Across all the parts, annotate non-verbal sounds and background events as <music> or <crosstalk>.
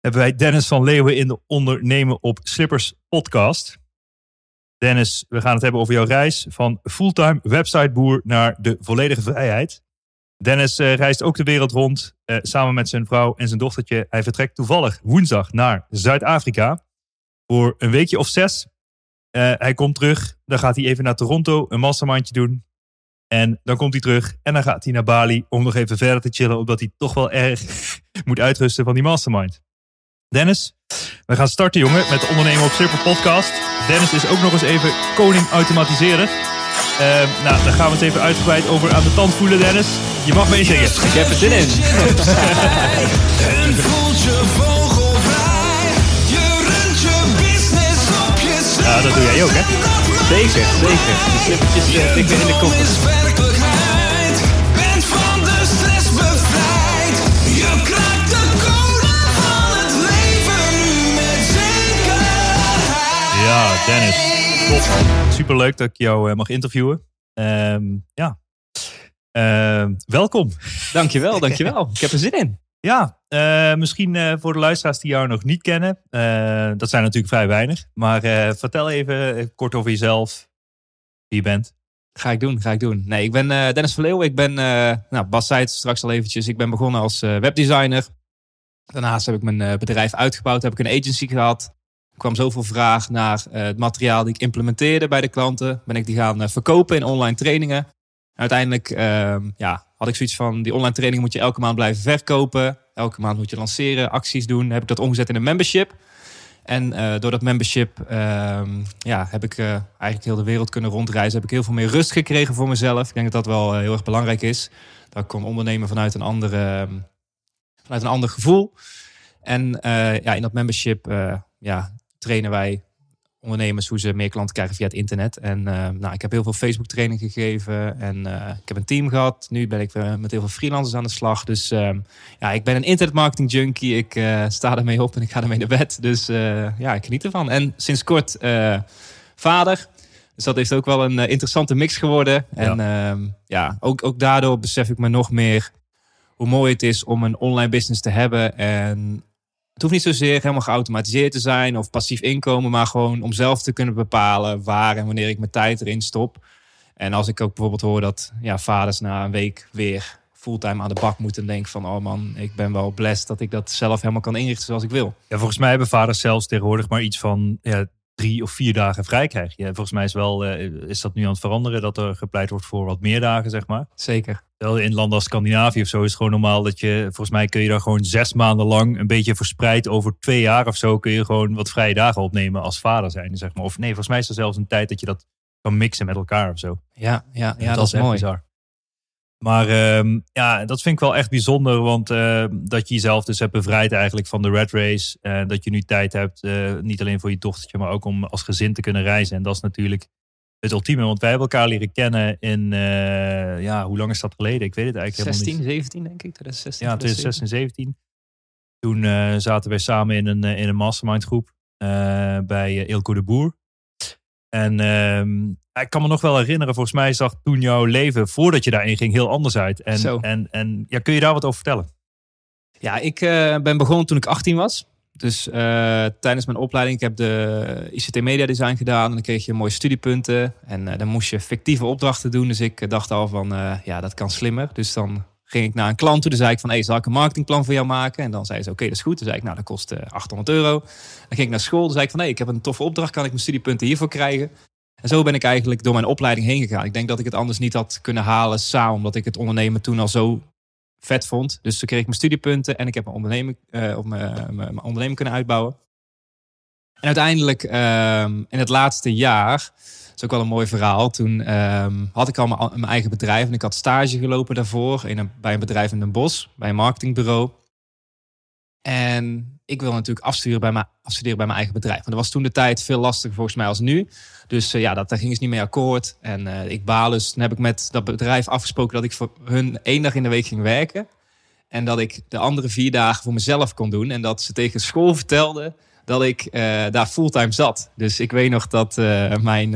hebben wij Dennis van Leeuwen in de Ondernemen op Slippers podcast. Dennis, we gaan het hebben over jouw reis van fulltime websiteboer naar de volledige vrijheid. Dennis uh, reist ook de wereld rond uh, samen met zijn vrouw en zijn dochtertje. Hij vertrekt toevallig woensdag naar Zuid-Afrika voor een weekje of zes. Uh, hij komt terug, dan gaat hij even naar Toronto een mastermindje doen. En dan komt hij terug en dan gaat hij naar Bali om nog even verder te chillen, omdat hij toch wel erg <laughs> moet uitrusten van die mastermind. Dennis, we gaan starten jongen met de Ondernemen op Slipper podcast. Dennis is ook nog eens even koning automatiseren. Uh, nou, daar gaan we het even uitgebreid over aan de tand voelen, Dennis. Je mag mee zingen. Ik heb er zin in. En voelt je vogelvrij. Je runt je business op je Ja, dat doe jij ook, hè? Zeker, zeker. Die slippertjes uh, tik weer in de koffer. Ja, Dennis. Top man. Superleuk dat ik jou eh, mag interviewen. Ehm, ja. Ehm, welkom. Dankjewel, <laughs> dankjewel. Ik heb er zin in. Ja, eh, misschien eh, voor de luisteraars die jou nog niet kennen. dat zijn natuurlijk vrij weinig. Maar vertel even kort over jezelf. Wie je bent. Ga ik doen, ga ik doen. Nee, ik ben Dennis van Leeuwen. Ik ben, nou, Bas zei het straks al eventjes. Ik ben begonnen als webdesigner. Daarnaast heb ik mijn bedrijf uitgebouwd. Heb ik een agency gehad. Kwam zoveel vraag naar eh, het materiaal die ik implementeerde bij de klanten. Ben ik die gaan eh, verkopen in online trainingen. uiteindelijk ehm, ja, had ik zoiets van, die online training moet je elke maand blijven verkopen. Elke maand moet je lanceren, acties doen. Heb ik dat omgezet in een membership. En eh, door dat membership ehm, ja, heb ik eigenlijk heel de wereld kunnen rondreizen. Heb ik heel veel meer rust gekregen voor mezelf. Ik denk dat dat wel heel erg belangrijk is. Dat ik kon ondernemen vanuit een, andere, ehm, vanuit een ander gevoel. En ja, in dat membership ja, trainen wij ondernemers hoe ze meer klanten krijgen via het internet. En eh, nou, ik heb heel veel Facebook training gegeven. En eh, ik heb een team gehad. Nu ben ik weer met heel veel freelancers aan de slag. Dus ehm, ja, ik ben een internet marketing junkie. Ik eh, sta ermee op en ik ga ermee naar bed. Dus eh, ja, ik geniet ervan. En sinds kort eh, vader. Dus dat heeft ook wel een eh, interessante mix geworden. En ehm, ja, ook, ook daardoor besef ik me nog meer hoe mooi het is om een online business te hebben. En het hoeft niet zozeer helemaal geautomatiseerd te zijn of passief inkomen, maar gewoon om zelf te kunnen bepalen waar en wanneer ik mijn tijd erin stop. En als ik ook bijvoorbeeld hoor dat ja, vaders na een week weer fulltime aan de bak moeten, denk ik van, oh man, ik ben wel blessed dat ik dat zelf helemaal kan inrichten zoals ik wil. Ja, volgens mij hebben vaders zelfs tegenwoordig maar iets van ja, drie of vier dagen vrij krijg je. Volgens mij is, wel, eh, is dat nu aan het veranderen dat er gepleit wordt voor wat meer dagen, zeg maar. Zeker. In landen als Scandinavië of zo is het gewoon normaal dat je, volgens mij kun je daar gewoon zes maanden lang een beetje verspreid over twee jaar of zo kun je gewoon wat vrije dagen opnemen als vader zijn, zeg maar. Of nee, volgens mij is er zelfs een tijd dat je dat kan mixen met elkaar of zo. Ja, ja, ja, dat, is echt mooi. bizar. Maar ehm, ja, dat vind ik wel echt bijzonder, want eh, dat je jezelf dus hebt bevrijd eigenlijk van de red race. En dat je nu tijd hebt, eh, niet alleen voor je dochtertje, maar ook om als gezin te kunnen reizen. En dat is natuurlijk het ultieme, want wij hebben elkaar leren kennen in, eh, ja, hoe lang is dat geleden? Ik weet het eigenlijk 16, helemaal niet. 17 denk ik. 2016, Ja, 2016, 17. Toen eh, zaten wij samen in een, in een mastermind groep bij Ilko de Boer. En ehm, ik kan me nog wel herinneren, volgens mij zag toen jouw leven, voordat je daarin ging, heel anders uit. En, Zo. en, en ja, kun je daar wat over vertellen? Ja, ik eh, ben begonnen toen ik 18 was. Dus eh, tijdens mijn opleiding, ik heb de ICT Media Design gedaan. En dan kreeg je mooie studiepunten. En eh, dan moest je fictieve opdrachten doen. Dus ik dacht al van, ja, dat kan slimmer. Dus dan ging ik naar een klant toe. Dan zei ik van, hey, zal ik een marketingplan voor jou maken? En dan zei ze, oké, dat is goed. Dan zei ik, nou, dat kost eh, 800 euro. Dan ging ik naar school. Dan zei ik van, hey, ik heb een toffe opdracht. Kan ik mijn studiepunten hiervoor krijgen? En zo ben ik eigenlijk door mijn opleiding heen gegaan. Ik denk dat ik het anders niet had kunnen halen samen. Omdat ik het ondernemen toen al zo vet vond. Dus toen kreeg ik mijn studiepunten en ik heb mijn onderneming, eh, op mijn, mijn, mijn onderneming kunnen uitbouwen. En uiteindelijk ehm, in het laatste jaar, dat is ook wel een mooi verhaal. Toen ehm, had ik al mijn, mijn eigen bedrijf en ik had stage gelopen daarvoor in een, bij een bedrijf in Den Bosch, bij een marketingbureau. En ik wil natuurlijk afstuderen bij, mijn, afstuderen bij mijn eigen bedrijf. Want dat was toen de tijd veel lastiger volgens mij als nu. Dus eh, ja, dat, daar ging ze niet mee akkoord. En eh, ik baal dus. Toen heb ik met dat bedrijf afgesproken dat ik voor hun één dag in de week ging werken. En dat ik de andere vier dagen voor mezelf kon doen. En dat ze tegen school vertelden dat ik eh, daar fulltime zat. Dus ik weet nog dat mijn,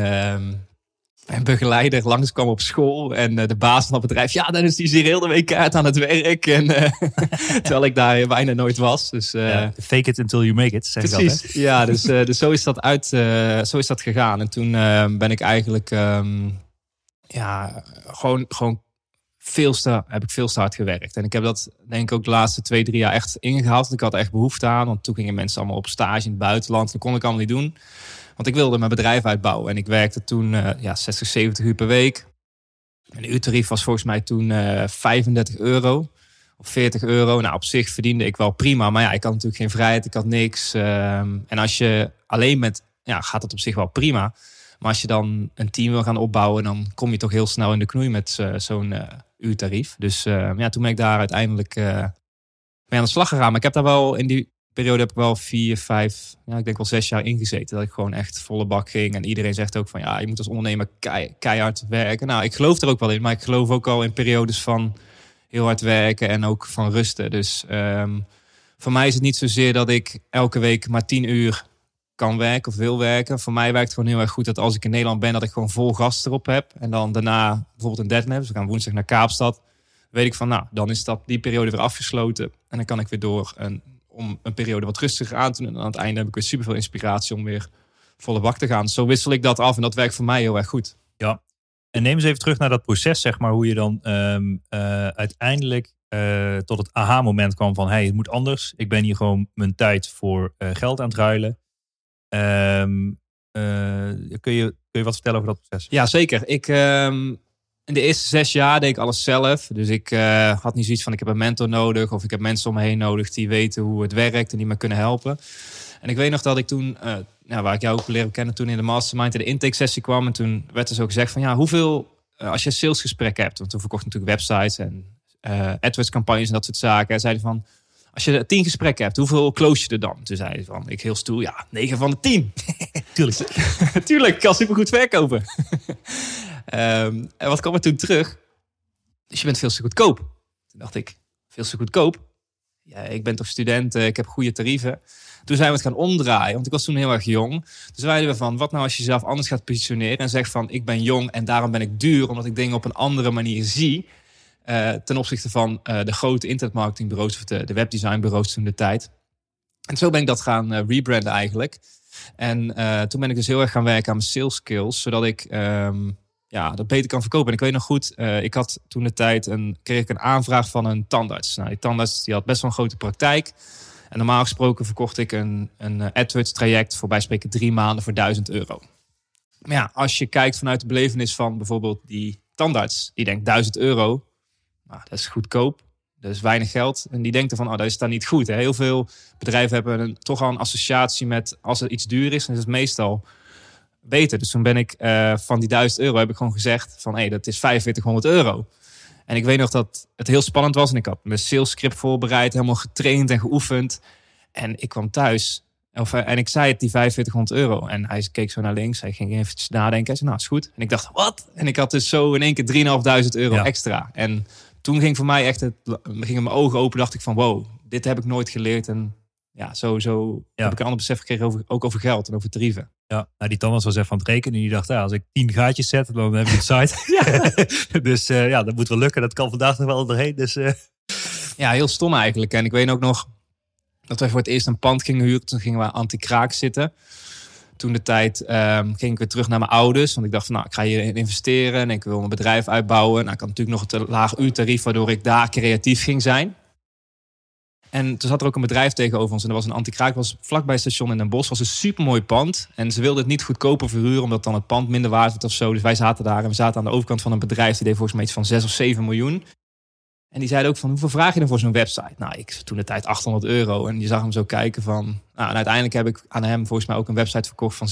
mijn begeleider langskwam op school. En eh, de baas van het bedrijf. Ja, dan is die hier heel de week aan het werk. En, eh, <laughs> terwijl ik daar bijna nooit was. Dus, eh, Ja, fake it until you make it, zeg. Precies, <laughs> ja, dus, dus zo, is dat uit, zo is dat gegaan. En toen ben ik eigenlijk, ehm, ja, gewoon, gewoon veel te, heb ik veel te hard gewerkt. En ik heb dat denk ik ook de laatste twee, drie jaar echt ingehaald. Want ik had echt behoefte aan, want toen gingen mensen allemaal op stage in het buitenland. Dat kon ik allemaal niet doen, want ik wilde mijn bedrijf uitbouwen. En ik werkte toen eh, ja, 60, 70 uur per week. Mijn uurtarief was volgens mij toen eh 35 euro of 40 euro. Nou, op zich verdiende ik wel prima. Maar ja, ik had natuurlijk geen vrijheid. Ik had niks. Ehm, en als je alleen met... Ja, gaat dat op zich wel prima. Maar als je dan een team wil gaan opbouwen... dan kom je toch heel snel in de knoei met eh, zo'n eh, uurtarief. Dus eh, ja, toen ben ik daar uiteindelijk eh, mee aan de slag gegaan. Maar ik heb daar wel... In die periode heb ik wel vier, vijf... Ja, ik denk wel zes jaar ingezeten. Dat ik gewoon echt volle bak ging. En iedereen zegt ook van... Ja, je moet als ondernemer kei- keihard werken. Nou, ik geloof er ook wel in. Maar ik geloof ook al in periodes van heel hard werken en ook van rusten. Dus ehm, voor mij is het niet zozeer dat ik elke week maar tien uur kan werken of wil werken. Voor mij werkt het gewoon heel erg goed dat als ik in Nederland ben, dat ik gewoon vol gas erop heb. En dan daarna bijvoorbeeld een deadlift. Dus we gaan woensdag naar Kaapstad. Weet ik van, nou, dan is dat die periode weer afgesloten. En dan kan ik weer door een, om een periode wat rustiger aan te doen. En aan het einde heb ik weer superveel inspiratie om weer volle bak te gaan. Zo wissel ik dat af en dat werkt voor mij heel erg goed. En neem eens even terug naar dat proces, zeg maar, hoe je dan ehm, eh, uiteindelijk eh, tot het aha-moment kwam van, hey, het moet anders. Ik ben hier gewoon mijn tijd voor eh, geld aan het ruilen. Ehm, eh, kun, je, kun je wat vertellen over dat proces? Ja, zeker. Ik, ehm, in de eerste zes jaar deed ik alles zelf. Dus ik eh, had niet zoiets van ik heb een mentor nodig of ik heb mensen om me heen nodig die weten hoe het werkt en die me kunnen helpen. En ik weet nog dat ik toen, nou, waar ik jou ook leren kennen, toen in de mastermind in de intake sessie kwam en toen werd er zo gezegd van ja, hoeveel, eh, als je salesgesprekken hebt, want toen verkocht ik natuurlijk websites en AdWords campagnes en dat soort zaken, zeiden van als je tien gesprekken hebt, hoeveel close je er dan? Toen zei hij van, ik heel stoel, ja, 9 van de 10. <laughs> Tuurlijk. <laughs> Tuurlijk, ik kan supergoed verkopen. Ehm, en wat kwam er toen terug? Dus je bent veel te goedkoop. Toen dacht ik, veel te goedkoop? Ja, ik ben toch student, eh, ik heb goede tarieven. Toen zijn we het gaan omdraaien, want ik was toen heel erg jong. Dus zeiden we van, wat nou als je jezelf anders gaat positioneren... en zegt van, ik ben jong en daarom ben ik duur... omdat ik dingen op een andere manier zie... eh, ten opzichte van eh, de grote internetmarketingbureaus... of de, de webdesignbureaus toen de tijd. En zo ben ik dat gaan rebranden eigenlijk. En toen ben ik dus heel erg gaan werken aan mijn sales skills, zodat ik ehm, ja, dat beter kan verkopen. En ik weet nog goed, eh, ik had toen de tijd een, kreeg ik een aanvraag van een tandarts. Nou, die tandarts die had best wel een grote praktijk. En normaal gesproken verkocht ik een, een eh, AdWords traject voor bij spreken drie maanden voor 1000 euro. Maar ja, als je kijkt vanuit de belevenis van bijvoorbeeld die tandarts, die denkt 1000 euro, nou, dat is goedkoop. Dat is weinig geld. En die denkt ervan, oh, dat is dan niet goed. Heel veel bedrijven hebben een, toch al een associatie met als er iets duur is, dan is het meestal beter. Dus toen ben ik eh, van die 1000 euro heb ik gewoon gezegd van hé, hey, dat is 4500 euro. En ik weet nog dat het heel spannend was. En ik had mijn sales script voorbereid, helemaal getraind en geoefend. En ik kwam thuis. Of, eh, en ik zei het, die 4500 euro. En hij keek zo naar links. Hij ging even nadenken. Hij zei, nou, is goed. En ik dacht, wat? En ik had dus zo in één keer 3.500 euro Ja. extra. En toen ging voor mij echt, het, gingen mijn ogen open. Dacht ik van, wow, dit heb ik nooit geleerd. En ja, Ja. heb ik een ander besef gekregen over, ook over geld en over tarieven. Ja, nou, die tandarts was even aan het rekenen. Die dacht, ja, als ik tien gaatjes zet, dan heb ik het site. <laughs> <laughs> dus eh, ja, dat moet wel lukken. Dat kan vandaag nog wel doorheen. Dus eh, Ja, heel stom eigenlijk. En ik weet ook nog dat wij voor het eerst een pand gingen huren. Toen gingen we anti-kraak zitten. Toen de tijd ehm, ging ik weer terug naar mijn ouders. Want ik dacht van, nou, ik ga hierin investeren. En ik wil mijn bedrijf uitbouwen. Nou, ik had natuurlijk nog het laag uurtarief, waardoor ik daar creatief ging zijn. En toen zat er ook een bedrijf tegenover ons. En er was een anti-kraak, was vlakbij het station in Den Bosch. was een supermooi pand. En ze wilden het niet goedkoper verhuren, omdat dan het pand minder waard werd of zo. Dus wij zaten daar en we zaten aan de overkant van een bedrijf. Die deed volgens mij iets van 6 of 7 miljoen. En die zeiden ook van, hoeveel vraag je dan voor zo'n website? Nou, ik toen de tijd 800 euro. En je zag hem zo kijken van... Nou, en uiteindelijk heb ik aan hem volgens mij ook een website verkocht van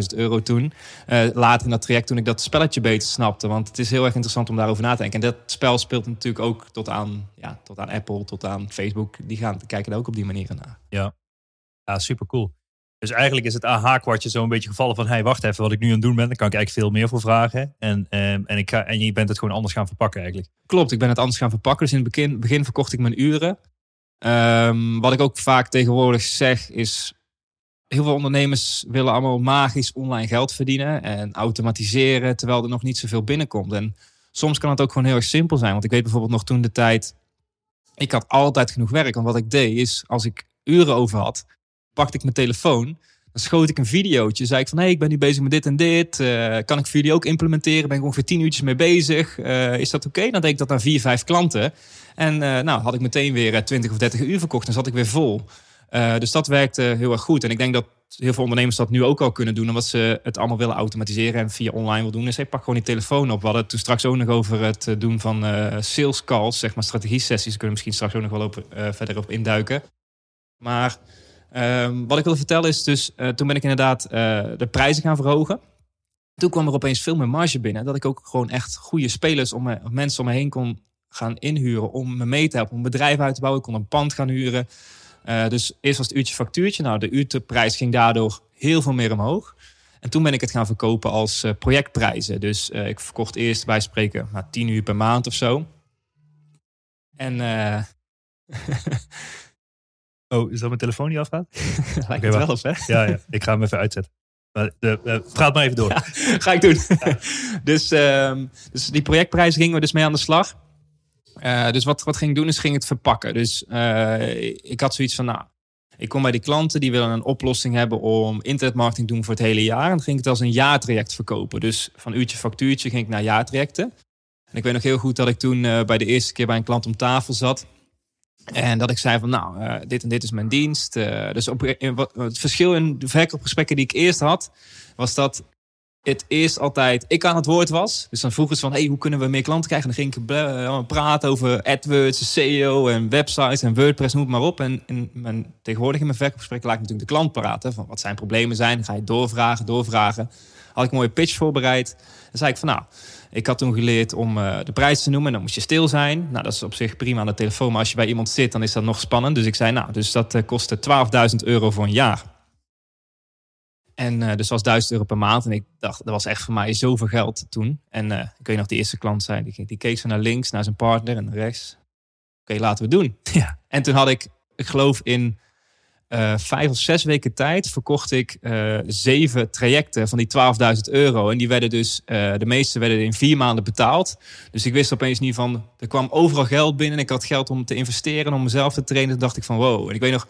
6.500 euro toen. Eh, later in dat traject toen ik dat spelletje beter snapte. Want het is heel erg interessant om daarover na te denken. En dat spel speelt natuurlijk ook tot aan, ja, tot aan Apple, tot aan Facebook. Die gaan kijken er ook op die manier naar. ja, super cool. Dus eigenlijk is het aha-kwartje zo een beetje gevallen van... hey, wacht even, wat ik nu aan het doen ben, daar kan ik eigenlijk veel meer voor vragen. En, ehm, en, ik ga, en je bent het gewoon anders gaan verpakken eigenlijk. Klopt, ik ben het anders gaan verpakken. Dus in het begin, begin verkocht ik mijn uren. Ehm, wat ik ook vaak tegenwoordig zeg is... Heel veel ondernemers willen allemaal magisch online geld verdienen en automatiseren, terwijl er nog niet zoveel binnenkomt. En soms kan het ook gewoon heel erg simpel zijn. Want ik weet bijvoorbeeld nog toen de tijd, ik had altijd genoeg werk. Want wat ik deed is, als ik uren over had, pakte ik mijn telefoon, dan schoot ik een videootje. Zei ik van, hé, hey, ik ben nu bezig met dit en dit. Eh, kan ik voor jullie ook implementeren? Ben ik ongeveer tien uurtjes mee bezig. Eh, is dat oké? Dan deed ik dat aan vier, vijf klanten. En eh, nou, had ik meteen weer 20 of 30 uur verkocht. Dan zat ik weer vol. Dus dat werkte heel erg goed. En ik denk dat heel veel ondernemers dat nu ook al kunnen doen. Omdat ze het allemaal willen automatiseren en via online wil doen. Dus hey, pak gewoon die telefoon op. We hadden het toen straks ook nog over het doen van sales calls. Zeg maar strategie sessies. Kunnen misschien straks ook nog wel op, verder op induiken. Maar ehm, wat ik wil vertellen is dus... eh, toen ben ik inderdaad eh, de prijzen gaan verhogen. Toen kwam er opeens veel meer marge binnen. Dat ik ook gewoon echt goede spelers om me, mensen om me heen kon gaan inhuren. Om me mee te helpen. Om een bedrijf uit te bouwen. Ik kon een pand gaan huren. Eh, dus eerst was het uurtje factuurtje. Nou, de uurteprijs ging daardoor heel veel meer omhoog. En toen ben ik het gaan verkopen als projectprijzen. Dus ik verkocht eerst bij spreken nou, 10 uur per maand of zo. En <laughs> Oh, is dat mijn telefoon die afgaat? <laughs> lijkt Oké, het wel op, hè? Ja, ja, ik ga hem even uitzetten. Maar de, eh, praat maar even door. <laughs> Ga ik doen. <laughs> dus, ehm, dus die projectprijs gingen we dus mee aan de slag. Eh, dus wat, wat ging ik doen is ging het verpakken. Dus eh, ik had zoiets van, nou, ik kom bij die klanten die willen een oplossing hebben om internetmarketing te doen voor het hele jaar. En dan ging ik het als een jaartraject verkopen. Dus van uurtje factuurtje ging ik naar jaartrajecten. En ik weet nog heel goed dat ik toen bij de eerste keer bij een klant om tafel zat. En dat ik zei van, nou, eh, dit en dit is mijn dienst. Eh, dus op, in wat- het verschil in de verkoopgesprekken die ik eerst had, was dat het eerst altijd ik aan het woord was. Dus dan vroegen ze van, hey, hoe kunnen we meer klanten krijgen? En dan ging ik eh, praten over AdWords, SEO en websites en WordPress, noem maar op. En in mijn, tegenwoordig in mijn verkoopgesprekken laat ik natuurlijk de klant praten. Van wat zijn problemen zijn, dan ga je doorvragen, doorvragen. Had ik een mooie pitch voorbereid. Dan zei ik van, nou, ik had toen geleerd om eh, de prijs te noemen. En dan moest je stil zijn. Nou, dat is op zich prima aan de telefoon. Maar als je bij iemand zit, dan is dat nog spannend. Dus ik zei, nou, dus dat eh, kostte 12.000 euro voor een jaar. En eh, dus was 1000 euro per maand. En ik dacht, dat was echt voor mij zoveel geld toen. En eh, ik weet nog, die eerste klant zei, die, die keek zo naar links, naar zijn partner en naar rechts. Oké, laten we het doen. Ja. En toen had ik, ik geloof in eh, vijf of zes weken tijd, verkocht ik eh, zeven trajecten van die 12.000 euro. En die werden dus, eh, de meeste werden in vier maanden betaald. Dus ik wist opeens niet van, er kwam overal geld binnen. Ik had geld om te investeren, om mezelf te trainen. Toen dacht ik van, wow. En ik weet nog,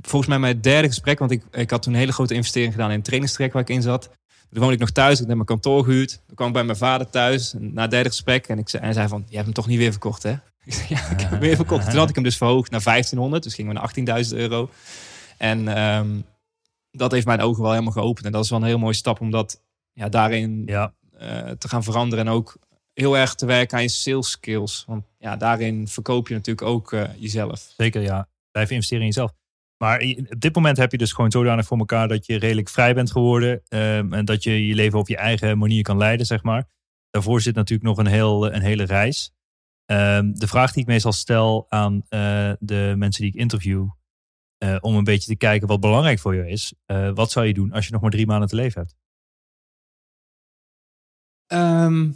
volgens mij mijn derde gesprek, want ik, ik had toen een hele grote investering gedaan in een trainingstrek waar ik in zat. Toen woonde ik nog thuis, ik heb mijn kantoor gehuurd. Toen kwam ik bij mijn vader thuis, na het derde gesprek. En ik zei, en hij zei van, je hebt hem toch niet weer verkocht, hè? <laughs> Ik zei, ja, ik heb hem weer verkocht. Toen had ik hem dus verhoogd naar 1500, dus gingen we naar 18.000 euro. En ehm, dat heeft mijn ogen wel helemaal geopend. En dat is wel een heel mooie stap om dat ja, daarin Ja, eh, te gaan veranderen. En ook heel erg te werken aan je sales skills. Want ja, daarin verkoop je natuurlijk ook eh, jezelf. zeker ja. Blijf investeren in jezelf. Maar op dit moment heb je dus gewoon zodanig voor elkaar dat je redelijk vrij bent geworden. ehm, en dat je je leven op je eigen manier kan leiden, zeg maar. Daarvoor zit natuurlijk nog een, heel, een hele reis. Ehm, de vraag die ik meestal stel aan eh, de mensen die ik interview. Eh, om een beetje te kijken wat belangrijk voor je is. eh, wat zou je doen als je nog maar drie maanden te leven hebt? Ehm,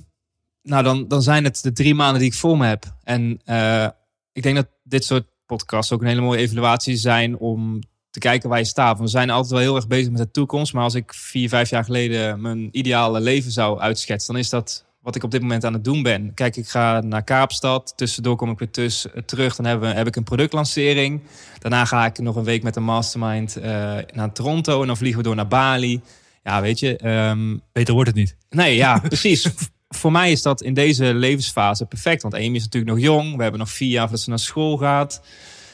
nou, dan, dan zijn het de drie maanden die ik voor me heb. En eh, ik denk dat dit soort podcasts ook een hele mooie evaluatie zijn om te kijken waar je staat. We zijn altijd wel heel erg bezig met de toekomst. Maar als ik vier, vijf jaar geleden mijn ideale leven zou uitschetsen, dan is dat wat ik op dit moment aan het doen ben. Kijk, ik ga naar Kaapstad. Tussendoor kom ik weer eh, terug. Dan hebben we, heb ik een productlancering. Daarna ga ik nog een week met een mastermind eh, naar Toronto. En dan vliegen we door naar Bali. Ja, weet je. ehm, Beter wordt het niet. Nee, ja, <laughs> precies. Voor mij is dat in deze levensfase perfect. Want Amy is natuurlijk nog jong. We hebben nog vier jaar voordat ze naar school gaat.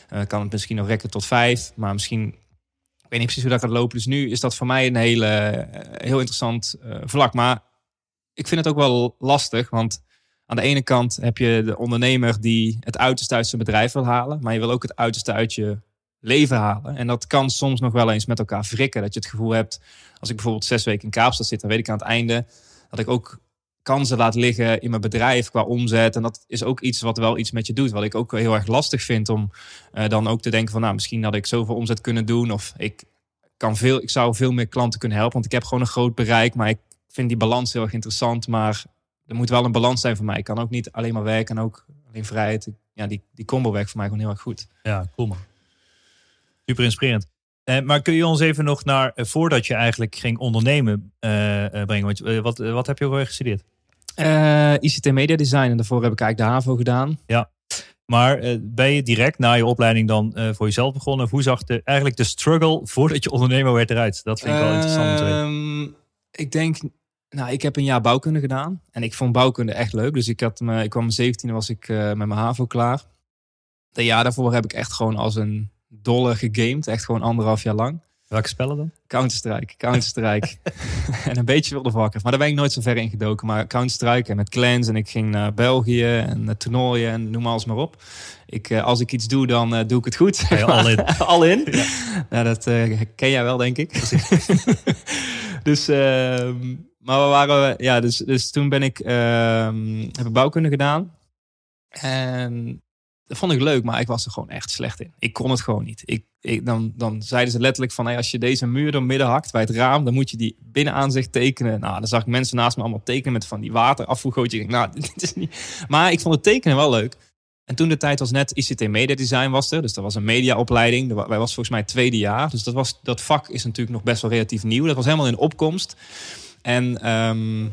Eh, kan het misschien nog rekken tot vijf. Maar misschien... Ik weet niet precies hoe dat gaat lopen. Dus nu is dat voor mij een hele, heel interessant vlak. Maar ik vind het ook wel lastig. Want aan de ene kant heb je de ondernemer die het uiterste uit zijn bedrijf wil halen. Maar je wil ook het uiterste uit je leven halen. En dat kan soms nog wel eens met elkaar wrikken. Dat je het gevoel hebt, als ik bijvoorbeeld zes weken in Kaapstad zit, dan weet ik aan het einde dat ik ook kansen laat liggen in mijn bedrijf qua omzet. En dat is ook iets wat wel iets met je doet. Wat ik ook heel erg lastig vind om eh, dan ook te denken van, nou, misschien had ik zoveel omzet kunnen doen. Of ik, kan veel, ik zou veel meer klanten kunnen helpen. Want ik heb gewoon een groot bereik. Maar ik vind die balans heel erg interessant. Maar er moet wel een balans zijn voor mij. Ik kan ook niet alleen maar werken en ook alleen vrijheid. Ja, die, die combo werkt voor mij gewoon heel erg goed. Ja, cool man. Super inspirerend. Eh, maar kun je ons even nog naar, eh, voordat je eigenlijk ging ondernemen, eh, eh, brengen? Want, eh, wat, wat heb je alweer gestudeerd? ICT Media Design. En daarvoor heb ik eigenlijk de HAVO gedaan. Maar eh, ben je direct na je opleiding dan voor jezelf begonnen? Of hoe zag de, eigenlijk de struggle voordat je ondernemer werd eruit? Dat vind ik wel interessant om te weten. Ehm, ik denk, nou, ik heb een jaar bouwkunde gedaan. En ik vond bouwkunde echt leuk. Dus ik, had me, ik kwam mijn 17 was ik eh, met mijn HAVO klaar. De jaar daarvoor heb ik echt gewoon als een dolle gegamed. Echt gewoon anderhalf jaar lang. Welke spellen dan? Counter-Strike, Counter-Strike. <laughs> <laughs> en een beetje World of Warcraft. Maar daar ben ik nooit zo ver in gedoken. Maar Counter-Strike en met clans. En ik ging naar België en naar toernooien en noem alles maar op. Ik, eh, als ik iets doe, dan eh, doe ik het goed. Je all in? Al in? <laughs> Nou, dat ken jij wel, denk ik. dus, ehm, maar we waren, ja, dus, dus toen ben ik, ehm, heb ik bouwkunde gedaan. En dat vond ik leuk, maar ik was er gewoon echt slecht in. Ik kon het gewoon niet. Ik, ik, dan, dan zeiden ze letterlijk van, hey, als je deze muur door midden hakt bij het raam, dan moet je die binnenaanzicht tekenen. Nou, dan zag ik mensen naast me allemaal tekenen met van die waterafvoergootje. Ik nou, <laughs> dit is niet... Maar ik vond het tekenen wel leuk. En toen de tijd was net ICT Media Design was er. Dus dat was een mediaopleiding. Wij was volgens mij het tweede jaar. Dus dat, was, dat vak is natuurlijk nog best wel relatief nieuw. Dat was helemaal in opkomst. En ehm,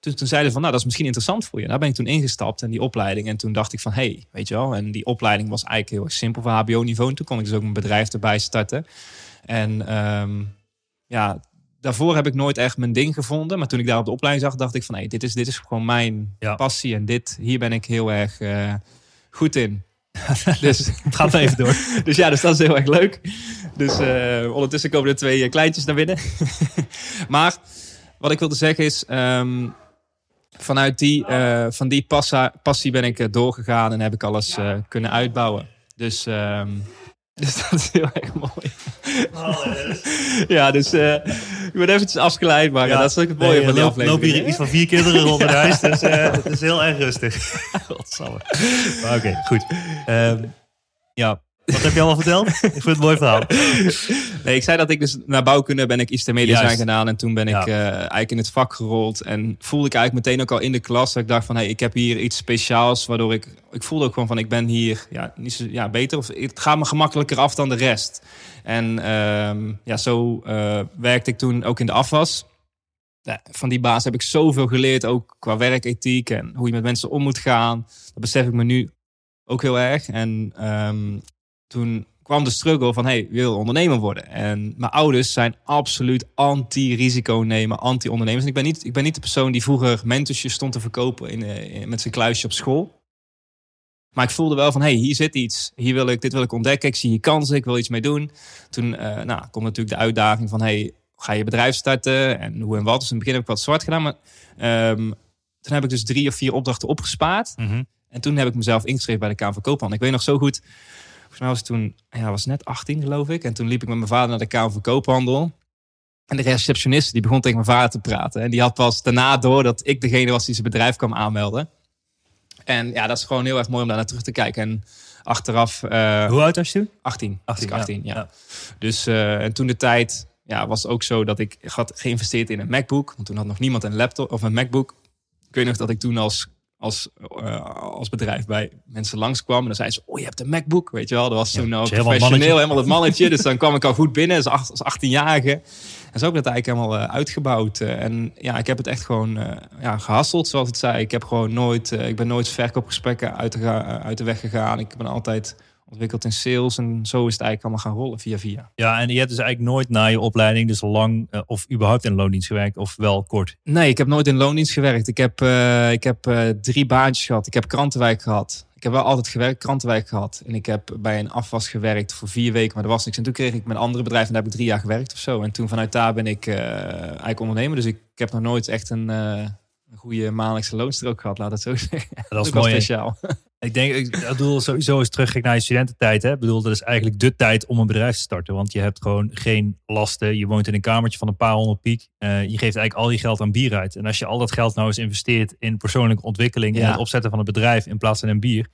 toen, toen zeiden ze van, nou, dat is misschien interessant voor je. Daar ben ik toen ingestapt en die opleiding. En toen dacht ik van, hé, hey, weet je wel. En die opleiding was eigenlijk heel erg simpel voor HBO-niveau. En toen kon ik dus ook mijn bedrijf erbij starten. En ehm, ja, daarvoor heb ik nooit echt mijn ding gevonden. Maar toen ik daar op de opleiding zag, dacht ik van, hé, hey, dit, is, dit is gewoon mijn Ja. passie. En dit, hier ben ik heel erg eh, goed in. <laughs> dus, Ga maar even door. <laughs> dus ja, dus dat is heel erg leuk. Dus eh, ondertussen komen er twee eh, kleintjes naar binnen. <laughs> maar wat ik wilde zeggen is, ehm, vanuit die, eh, van die passa, passie ben ik eh, doorgegaan en heb ik alles eh, kunnen uitbouwen. Dus, ehm, <laughs> dus dat is heel erg mooi. <laughs> ja, dus ik ben eventjes afgeleid, maar ja, dat is ook het mooie Nee, van die loop, aflevering. loop hier iets van vier kinderen rond huis. Dus <laughs> het is heel erg rustig. Godsamme. Maar oké, goed. Ehm, ja, wat heb je allemaal verteld? Ik vind het mooi verhaal. <laughs> Nee, ik zei dat ik dus naar bouwkunde ben ik ICT Media Juist. zijn gedaan. En toen ben ik eh, eigenlijk in het vak gerold. En voelde ik eigenlijk meteen ook al in de klas dat ik dacht van... Hey, ik heb hier iets speciaals. Waardoor ik... Ik voelde ook gewoon van ik ben hier ja, niet zo, ja, beter. Of het gaat me gemakkelijker af dan de rest. En ehm, ja, zo eh, werkte ik toen ook in de afwas. Ja, van die baas heb ik zoveel geleerd. Ook qua werkethiek en hoe je met mensen om moet gaan. Dat besef ik me nu ook heel erg. En ehm, toen kwam de struggle van, hey, wil ondernemer worden. En mijn ouders zijn absoluut anti-risico nemen, anti-ondernemers. En ik ben, niet, ik ben niet de persoon die vroeger mentorsjes stond te verkopen in, eh, in- met zijn kluisje op school. Maar ik voelde wel van, hey, hier zit iets. Hier wil ik, dit wil ik ontdekken. Ik zie hier kansen, ik wil iets mee doen. Toen eh nou, komt natuurlijk de uitdaging van, hey, ga je bedrijf starten? En hoe en wat. Dus in het begin heb ik wat zwart gedaan. Maar ehm, toen heb ik dus drie of vier opdrachten opgespaard. Mhm. En toen heb ik mezelf ingeschreven bij de Kamer van Koophandel. Ik weet nog zo goed. Volgens mij was ik toen, ja, was net 18 geloof ik. En toen liep ik met mijn vader naar de Kamer van Koophandel. En de receptionist die begon tegen mijn vader te praten. En die had pas daarna door dat ik degene was die zijn bedrijf kwam aanmelden. En ja, dat is gewoon heel erg mooi om daar naar terug te kijken. En achteraf, eh, Hoe oud was je toen? 18. 18, 18 ja. ja. Dus eh, en toen de tijd ja, was ook zo dat ik had geïnvesteerd in een MacBook. Want toen had nog niemand een laptop of een MacBook. Ik weet nog dat ik toen als als, eh, als bedrijf bij mensen langskwam. En dan zei ze, oh, je hebt een MacBook, weet je wel. Dat was toen Ja, professioneel, helemaal het mannetje. <laughs> dus dan kwam ik al goed binnen als, acht- als 18-jarige. En zo heb ik dat eigenlijk helemaal eh, uitgebouwd. Eh, en ja, ik heb het echt gewoon ja, gehasseld, zoals het zei. Ik heb gewoon nooit, ik ben nooit verkoopgesprekken uit de, uit de weg gegaan. Ik ben altijd ontwikkeld in sales. En zo is het eigenlijk allemaal gaan rollen via via. Ja, en je hebt dus eigenlijk nooit na je opleiding, dus lang eh, of überhaupt in loondienst gewerkt, of wel kort. Nee, ik heb nooit in loondienst gewerkt. Ik heb, eh, ik heb eh, drie baantjes gehad. Ik heb krantenwijk gehad. Ik heb wel altijd gewerkt, krantenwijk gehad. En ik heb bij een afwas gewerkt voor vier weken, maar er was niks. En toen kreeg ik mijn andere bedrijf en daar heb ik drie jaar gewerkt of zo. En toen vanuit daar ben ik eigenlijk ondernemer. Dus ik, ik heb nog nooit echt een, een goede maandelijkse loonstrook gehad, laat het zo zeggen. Dat is <laughs> wel mooi. speciaal. Ik denk, ik bedoel, sowieso is terug naar je studententijd. Hè? Ik bedoel, dat is eigenlijk de tijd om een bedrijf te starten. Want je hebt gewoon geen lasten. Je woont in een kamertje van een paar honderd piek. Eh, je geeft eigenlijk al je geld aan bier uit. En als je al dat geld nou eens investeert in persoonlijke ontwikkeling en Ja. het opzetten van een bedrijf in plaats van een bier.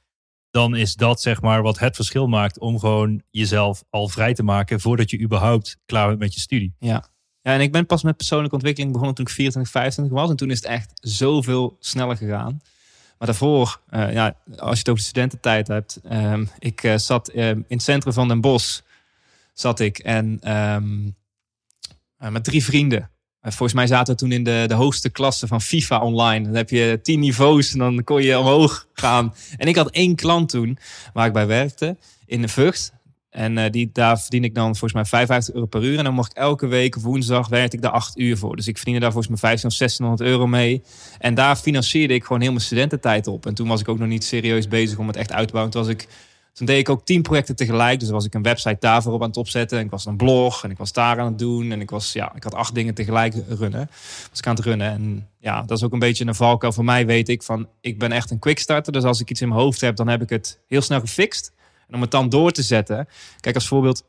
Dan is dat zeg maar wat het verschil maakt om gewoon jezelf al vrij te maken voordat je überhaupt klaar bent met je studie. Ja. ja, en ik ben pas met persoonlijke ontwikkeling begonnen toen ik 24, 25 was. En toen is het echt zoveel sneller gegaan. Maar daarvoor, eh, ja, als je het over de studententijd hebt. ehm, ik eh, zat ehm, in het centrum van Den Bosch. Zat ik en eh, met drie vrienden. Volgens mij zaten we toen in de, de hoogste klasse van FIFA online. Dan heb je tien niveaus en dan kon je omhoog gaan. En ik had één klant toen waar ik bij werkte in de Vught. En eh, die, daar verdien ik dan volgens mij 55 euro per uur. En dan mocht ik elke week woensdag werkte ik daar 8 uur voor. Dus ik verdiende daar volgens mij 1500 of 1600 euro mee. En daar financierde ik gewoon heel mijn studententijd op. En toen was ik ook nog niet serieus bezig om het echt uit te bouwen. Toen, was ik, toen deed ik ook 10 projecten tegelijk. Dus was ik een website daarvoor op aan het opzetten. En ik was een blog en ik was daar aan het doen. En ik, was, ja, ik had acht dingen tegelijk runnen. Was ik aan het runnen. En ja, dat is ook een beetje een valkuil voor mij, weet ik. Van, ik ben echt een quickstarter. Dus als ik iets in mijn hoofd heb, dan heb ik het heel snel gefixt. Om het dan door te zetten. Kijk, als voorbeeld.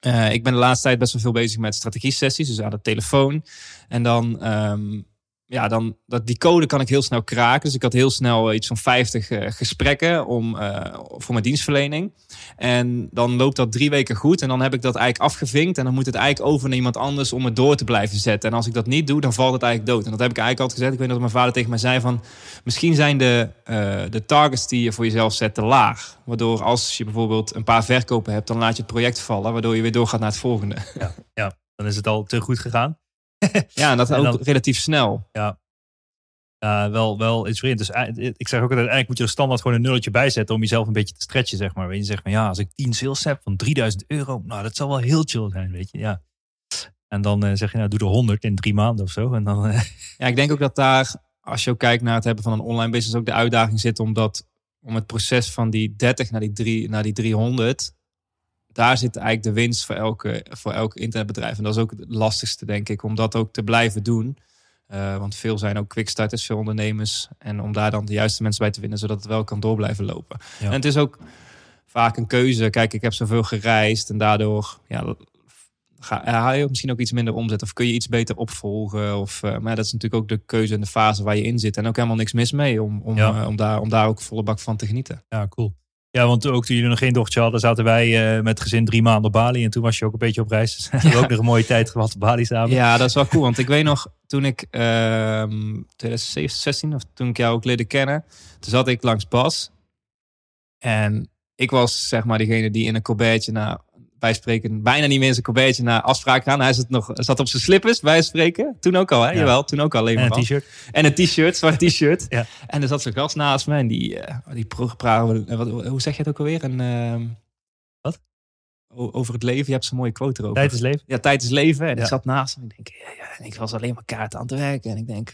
eh, ik ben de laatste tijd best wel veel bezig met strategie-sessies, dus aan de telefoon. En dan, ehm, ja, dan dat, die code kan ik heel snel kraken. Dus ik had heel snel eh, iets van 50 eh, gesprekken om, eh, voor mijn dienstverlening. En dan loopt dat drie weken goed. En dan heb ik dat eigenlijk afgevinkt. En dan moet het eigenlijk over naar iemand anders om het door te blijven zetten. En als ik dat niet doe, dan valt het eigenlijk dood. En dat heb ik eigenlijk altijd gezegd. Ik weet dat mijn vader tegen mij zei van... Misschien zijn de, de targets die je voor jezelf zet te laag. Waardoor als je bijvoorbeeld een paar verkopen hebt... dan laat je het project vallen. Waardoor je weer doorgaat naar het volgende. Dan is het al te goed gegaan. <laughs> Ja, en dat En ook relatief snel. Ja, wel, wel inspirerend. Dus ei- ik zeg ook altijd, eigenlijk moet je er standaard gewoon een nulletje bij zetten om jezelf een beetje te stretchen, zeg maar. Weet je, zeg maar, ja, als ik 10 sales heb van 3000 euro, nou, dat zal wel heel chill zijn, weet je, ja. En dan eh, zeg je, nou, doe er 100 in drie maanden of zo. En dan, eh, <laughs> Ja, ik denk ook dat daar, als je ook kijkt naar het hebben van een online business, ook de uitdaging zit om, dat, om het proces van die 30 naar die, drie, naar die 300. Daar zit eigenlijk de winst voor elke, voor elk internetbedrijf. En dat is ook het lastigste, denk ik, om dat ook te blijven doen. Eh, want veel zijn ook quickstarters, veel ondernemers. En om daar dan de juiste mensen bij te vinden, zodat het wel kan door blijven lopen. Ja. En het is ook vaak een keuze. Kijk, ik heb zoveel gereisd en daardoor ja, ga, haal je misschien ook iets minder omzet. Of kun je iets beter opvolgen. Of, eh, maar dat is natuurlijk ook de keuze en de fase waar je in zit. En ook helemaal niks mis mee om, om, Ja. eh, om, daar, om daar ook volle bak van te genieten. ja, cool. Ja, want ook toen jullie nog geen dochtertje hadden, zaten wij eh, met gezin drie maanden op Bali. En toen was je ook een beetje op reis. <laughs> Dus hebben we ook nog een mooie tijd gehad op Bali samen. Ja, dat is wel cool. Want ik weet nog, toen ik ehm 2016 of toen ik jou ook leerde kennen, toen zat ik langs Bas. En ik was zeg maar degene die in een colbertje naar bij spreken bijna niet meer in zijn colbertje naar afspraak gaan. Hij zat nog zat op zijn slippers bij spreken. Toen ook al, hè? Ja. Jawel, toen ook al alleen En maar een t-shirt. En een t-shirt, zwart <laughs> t-shirt. Ja. En er zat zo'n gast naast me en die, eh die praten, eh, wat, hoe zeg je het ook alweer? Een, ehm, Wat? Over het leven, je hebt zo'n mooie quote erover. Tijd is leven. Ja, tijd is leven. En Ja. ik zat naast hem. Ik denk, ja. En ik was alleen maar kaarten aan het werken. En ik denk,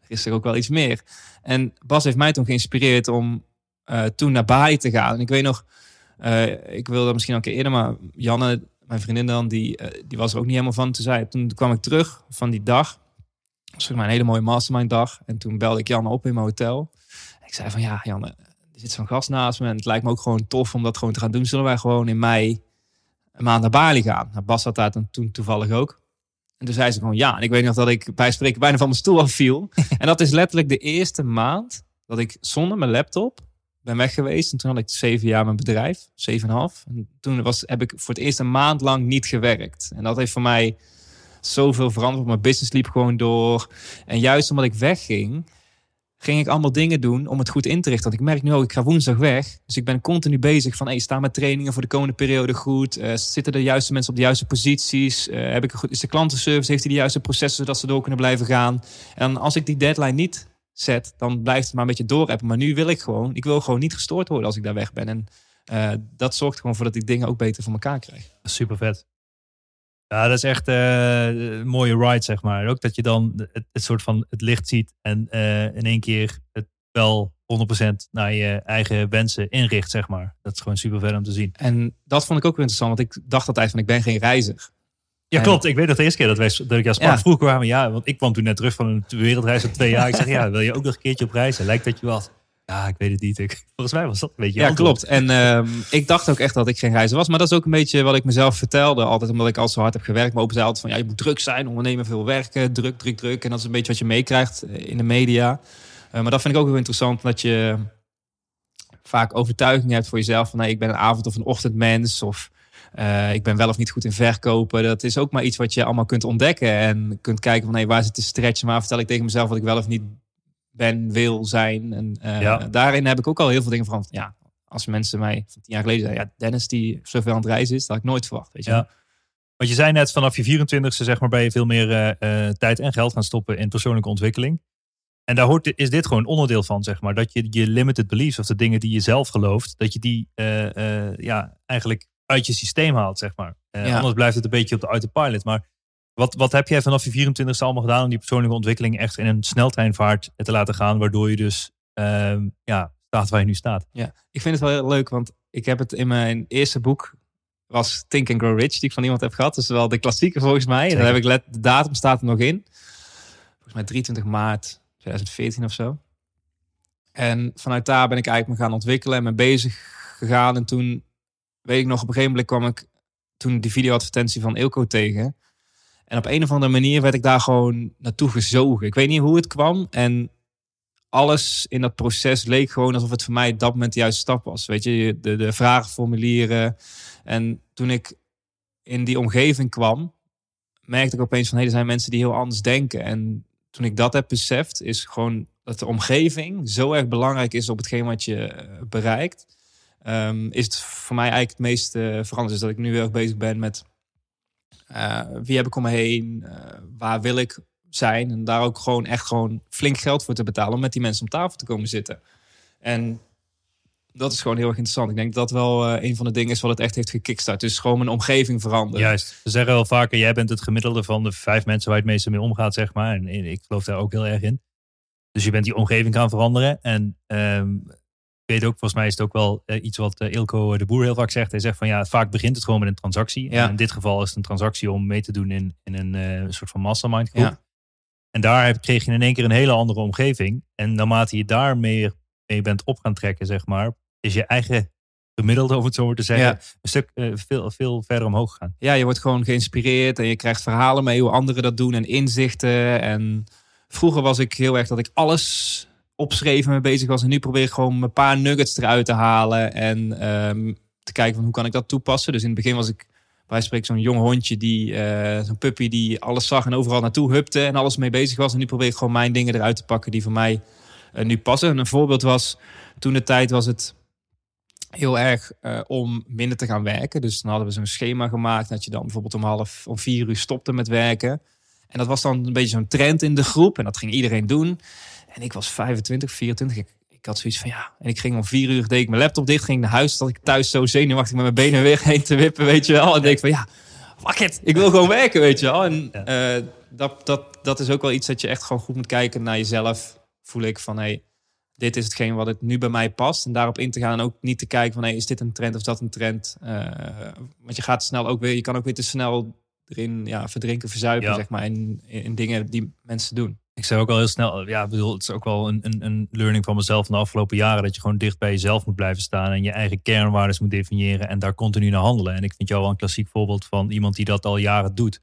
er is er ook wel iets meer. En Bas heeft mij toen geïnspireerd om eh, toen naar Bali te gaan. En ik weet nog, eh, ik wilde dat misschien al een keer eerder, maar Janne, mijn vriendin dan, die, eh, die was er ook niet helemaal van. Toen, zei, toen kwam ik terug van die dag. Dat was voor mij een hele mooie mastermind dag. En toen belde ik Janne op in mijn hotel. En ik zei van, ja Janne, er zit zo'n gast naast me. En het lijkt me ook gewoon tof om dat gewoon te gaan doen. Zullen wij gewoon in mei een maand naar Bali gaan? Nou, Bas had daar toen, toen toevallig ook. En toen zei ze gewoon ja. En ik weet nog dat ik bij spreken bijna van mijn stoel afviel. <laughs> en dat is letterlijk de eerste maand dat ik zonder mijn laptop ben weg geweest. En toen had ik zeven jaar mijn bedrijf, zeven en half. En toen was, heb ik voor het eerst een maand lang niet gewerkt. En dat heeft voor mij zoveel veranderd. Mijn business liep gewoon door. En juist omdat ik wegging, ging ik allemaal dingen doen om het goed in te richten. Want ik merk nu ook, ik ga woensdag weg. Dus ik ben continu bezig van, hey, staan mijn trainingen voor de komende periode goed? Eh, zitten de juiste mensen op de juiste posities? Eh, heb ik is de klantenservice, heeft hij de juiste processen zodat ze door kunnen blijven gaan? En als ik die deadline niet zet, dan blijft het maar een beetje doorappen. Maar nu wil ik gewoon, ik wil gewoon niet gestoord worden als ik daar weg ben. En eh, dat zorgt gewoon voor dat ik dingen ook beter voor elkaar krijg. Super vet. Ja, dat is echt eh, een mooie ride, zeg maar. Ook dat je dan het, het soort van het licht ziet en eh, in één keer het wel 100% naar je eigen wensen inricht, zeg maar. Dat is gewoon super vet om te zien. En dat vond ik ook weer interessant, want ik dacht altijd van ik ben geen reiziger. Ja, klopt. Ik weet nog de eerste keer dat, wij, dat ik jou sprak. Ja. Vroeger kwamen, ja, want ik kwam toen net terug van een wereldreis van twee jaar. Ik zeg, ja, wil je ook nog een keertje op reizen? Lijkt dat je wat? Ja, ik weet het niet. Ik, volgens mij was dat een beetje Ja, antwoord. klopt. En ehm, ik dacht ook echt dat ik geen reiziger was. Maar dat is ook een beetje wat ik mezelf vertelde. Altijd omdat ik al zo hard heb gewerkt. Maar open zei altijd van, ja, je moet druk zijn. Ondernemen veel werken. Druk, druk, druk. En dat is een beetje wat je meekrijgt eh, in de media. Eh, maar dat vind ik ook heel interessant. Dat je vaak overtuiging hebt voor jezelf. Van, nee, ik ben een avond- of een ochtendmens. Of eh, ik ben wel of niet goed in verkopen. Dat is ook maar iets wat je allemaal kunt ontdekken. En kunt kijken van, hey, waar zit de stretch? Maar vertel ik tegen mezelf wat ik wel of niet ben, wil zijn. En eh, Ja. daarin heb ik ook al heel veel dingen van. Ja, als mensen mij van tien jaar geleden zeiden, ja, Dennis die zoveel aan het reizen is, dat had ik nooit verwacht. Weet je? Ja. Want je zei net, vanaf je 24ste zeg maar, ben je veel meer eh, tijd en geld gaan stoppen in persoonlijke ontwikkeling. En daar hoort, is dit gewoon onderdeel van, zeg maar. Dat je je limited beliefs, of de dingen die je zelf gelooft, dat je die ja, eigenlijk uit je systeem haalt, zeg maar. Ja. Anders blijft het een beetje op de autopilot. Maar wat, wat heb jij vanaf je 24ste allemaal gedaan om die persoonlijke ontwikkeling echt in een sneltreinvaart te laten gaan, waardoor je dus ehm, ja, staat waar je nu staat? Ja, ik vind het wel heel leuk, want ik heb het in mijn eerste boek was Think and Grow Rich, die ik van iemand heb gehad. Dus wel de klassieke volgens mij. En daar heb ik let, de datum staat er nog in. Volgens mij 23 maart 2014 of zo. En vanuit daar ben ik eigenlijk me gaan ontwikkelen en me bezig gegaan. En toen, weet ik nog, op een gegeven moment kwam ik toen die videoadvertentie van Ilko tegen. En op een of andere manier werd ik daar gewoon naartoe gezogen. Ik weet niet hoe het kwam. En alles in dat proces leek gewoon alsof het voor mij dat moment de juiste stap was. Weet je, de, de vragenformulieren. En toen ik in die omgeving kwam, merkte ik opeens van hé, er zijn mensen die heel anders denken. En toen ik dat heb beseft, is gewoon dat de omgeving zo erg belangrijk is op hetgeen wat je eh, bereikt. Ehm, is het voor mij eigenlijk het meest eh, veranderd. Dus dat ik nu heel erg bezig ben met eh, wie heb ik om me heen, eh, waar wil ik zijn. En daar ook gewoon echt gewoon flink geld voor te betalen om met die mensen om tafel te komen zitten. En dat is gewoon heel erg interessant. Ik denk dat dat wel een van de dingen is wat het echt heeft gekickstart. Dus gewoon mijn omgeving veranderen. Juist. Ze zeggen wel vaker, jij bent het gemiddelde van de vijf mensen waar je het meeste mee omgaat, zeg maar. En ik geloof daar ook heel erg in. Dus je bent die omgeving gaan veranderen. En ehm, weet ook, volgens mij is het ook wel eh, iets wat eh, Ilko de Boer heel vaak zegt. Hij zegt van ja, vaak begint het gewoon met een transactie. Ja. En in dit geval is het een transactie om mee te doen in, in een eh, soort van mastermind groep. Ja. En daar heb- kreeg je in één keer een hele andere omgeving. En naarmate je daar meer mee bent op gaan trekken, zeg maar, is je eigen gemiddelde, om het zo maar te zeggen, Ja. een stuk veel, veel verder omhoog gegaan. ja, je wordt gewoon geïnspireerd en je krijgt verhalen mee hoe anderen dat doen en inzichten. En vroeger was ik heel erg dat ik alles opschreef en mee bezig was. En nu probeer ik gewoon een paar nuggets eruit te halen en ehm, te kijken van hoe kan ik dat toepassen. Dus in het begin was ik bij spreken zo'n jong hondje, die, eh, zo'n puppy die alles zag en overal naartoe hupte en alles mee bezig was. En nu probeer ik gewoon mijn dingen eruit te pakken die voor mij eh, nu passen. En een voorbeeld was, toen de tijd was het heel erg eh, om minder te gaan werken. Dus dan hadden we zo'n schema gemaakt dat je dan bijvoorbeeld om half, om vier uur stopte met werken. En dat was dan een beetje zo'n trend in de groep en dat ging iedereen doen. En ik was 25, 24. Ik, ik had zoiets van ja. En ik ging om vier uur, deed ik mijn laptop dicht, ging naar huis. Dat ik thuis zo zenuwachtig met mijn benen weer <laughs> heen te wippen, weet je wel. En denk van ja, fuck it, ik wil gewoon werken, weet je wel. En eh, dat, dat, dat is ook wel iets dat je echt gewoon goed moet kijken naar jezelf. Voel ik van hey, dit is hetgeen wat het nu bij mij past. En daarop in te gaan en ook niet te kijken van hey, is dit een trend of dat een trend. Eh, want je gaat snel ook weer, je kan ook weer te snel erin ja, verdrinken, verzuipen, Ja. zeg maar, in, in dingen die mensen doen. Ik zei ook al heel snel, ja, bedoel, het is ook wel een, een, een learning van mezelf van de afgelopen jaren. Dat je gewoon dicht bij jezelf moet blijven staan en je eigen kernwaarden moet definiëren en daar continu naar handelen. En ik vind jou wel een klassiek voorbeeld van iemand die dat al jaren doet.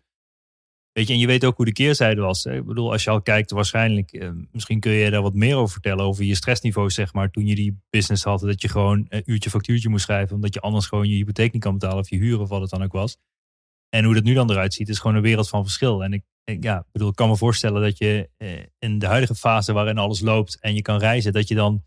Weet je, en je weet ook hoe de keerzijde was. Ik bedoel, als je al kijkt, waarschijnlijk, eh, misschien kun je daar wat meer over vertellen, over je stressniveau, zeg maar, toen je die business had. Dat je gewoon een uurtje factuurtje moest schrijven, omdat je anders gewoon je hypotheek niet kan betalen of je huur of wat het dan ook was. En hoe dat nu dan eruit ziet, is gewoon een wereld van verschil. En ik, ja, ik bedoel, ik kan me voorstellen dat je eh, in de huidige fase waarin alles loopt en je kan reizen, dat je dan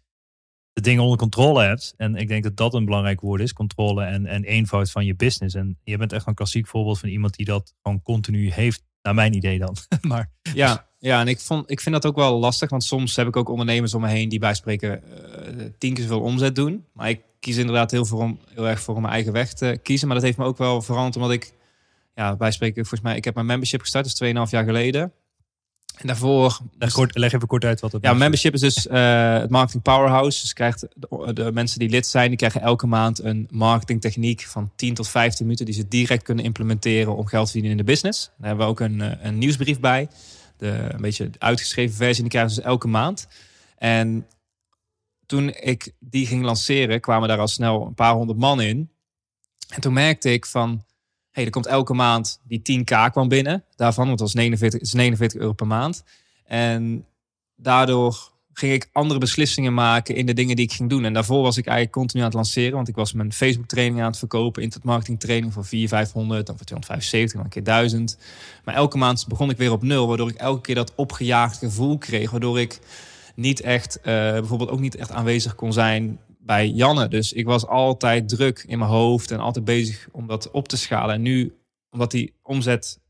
de dingen onder controle hebt. En ik denk dat dat een belangrijk woord is, controle en, en eenvoud van je business. En je bent echt een klassiek voorbeeld van iemand die dat gewoon continu heeft, naar mijn idee dan. <laughs> maar Ja, ja en ik, vond, ik vind dat ook wel lastig. Want soms heb ik ook ondernemers om me heen die bij spreken eh, tien keer zoveel omzet doen. Maar ik kies inderdaad heel, voor om, heel erg voor mijn eigen weg te kiezen. Maar dat heeft me ook wel veranderd omdat ik, ja, bij spreken, volgens mij, ik heb mijn membership gestart, dus 2,5 jaar geleden. En daarvoor leg, kort, leg even kort uit wat het Ja, membership is dus eh, het marketing powerhouse. Dus krijgt de, de mensen die lid zijn, die krijgen elke maand een marketingtechniek van 10 tot 15 minuten die ze direct kunnen implementeren om geld te verdienen in de business. Daar hebben we ook een, eh, een nieuwsbrief bij. De, een beetje de uitgeschreven versie, die krijgen ze dus elke maand. En toen ik die ging lanceren, kwamen daar al snel een paar honderd man in. En toen merkte ik van, hey, er komt elke maand die 10k kwam binnen. Daarvan, want was 49, het is 49 euro per maand. En daardoor ging ik andere beslissingen maken in de dingen die ik ging doen. En daarvoor was ik eigenlijk continu aan het lanceren. Want ik was mijn Facebook training aan het verkopen. Internet marketing training voor 400, 500. Dan voor 275, dan een keer 1000. Maar elke maand begon ik weer op nul. Waardoor ik elke keer dat opgejaagd gevoel kreeg. Waardoor ik niet echt, eh, bijvoorbeeld ook niet echt aanwezig kon zijn bij Janne. Dus ik was altijd druk in mijn hoofd en altijd bezig om dat op te schalen. En nu, omdat die omzet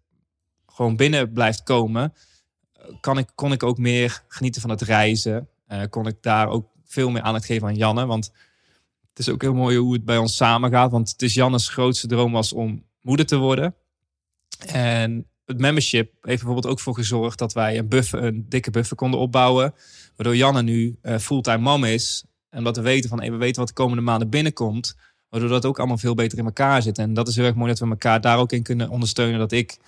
gewoon binnen blijft komen, kan ik, kon ik ook meer genieten van het reizen. Eh, kon ik daar ook veel meer aandacht geven aan Janne. Want het is ook heel mooi hoe het bij ons samen gaat. Want het is Jannes grootste droom was om moeder te worden. En het membership heeft bijvoorbeeld ook voor gezorgd dat wij een buffer, een dikke buffer konden opbouwen. Waardoor Janne nu eh, fulltime mam is. En dat we weten van, we weten wat de komende maanden binnenkomt. Waardoor dat ook allemaal veel beter in elkaar zit. En dat is heel erg mooi dat we elkaar daar ook in kunnen ondersteunen. Dat ik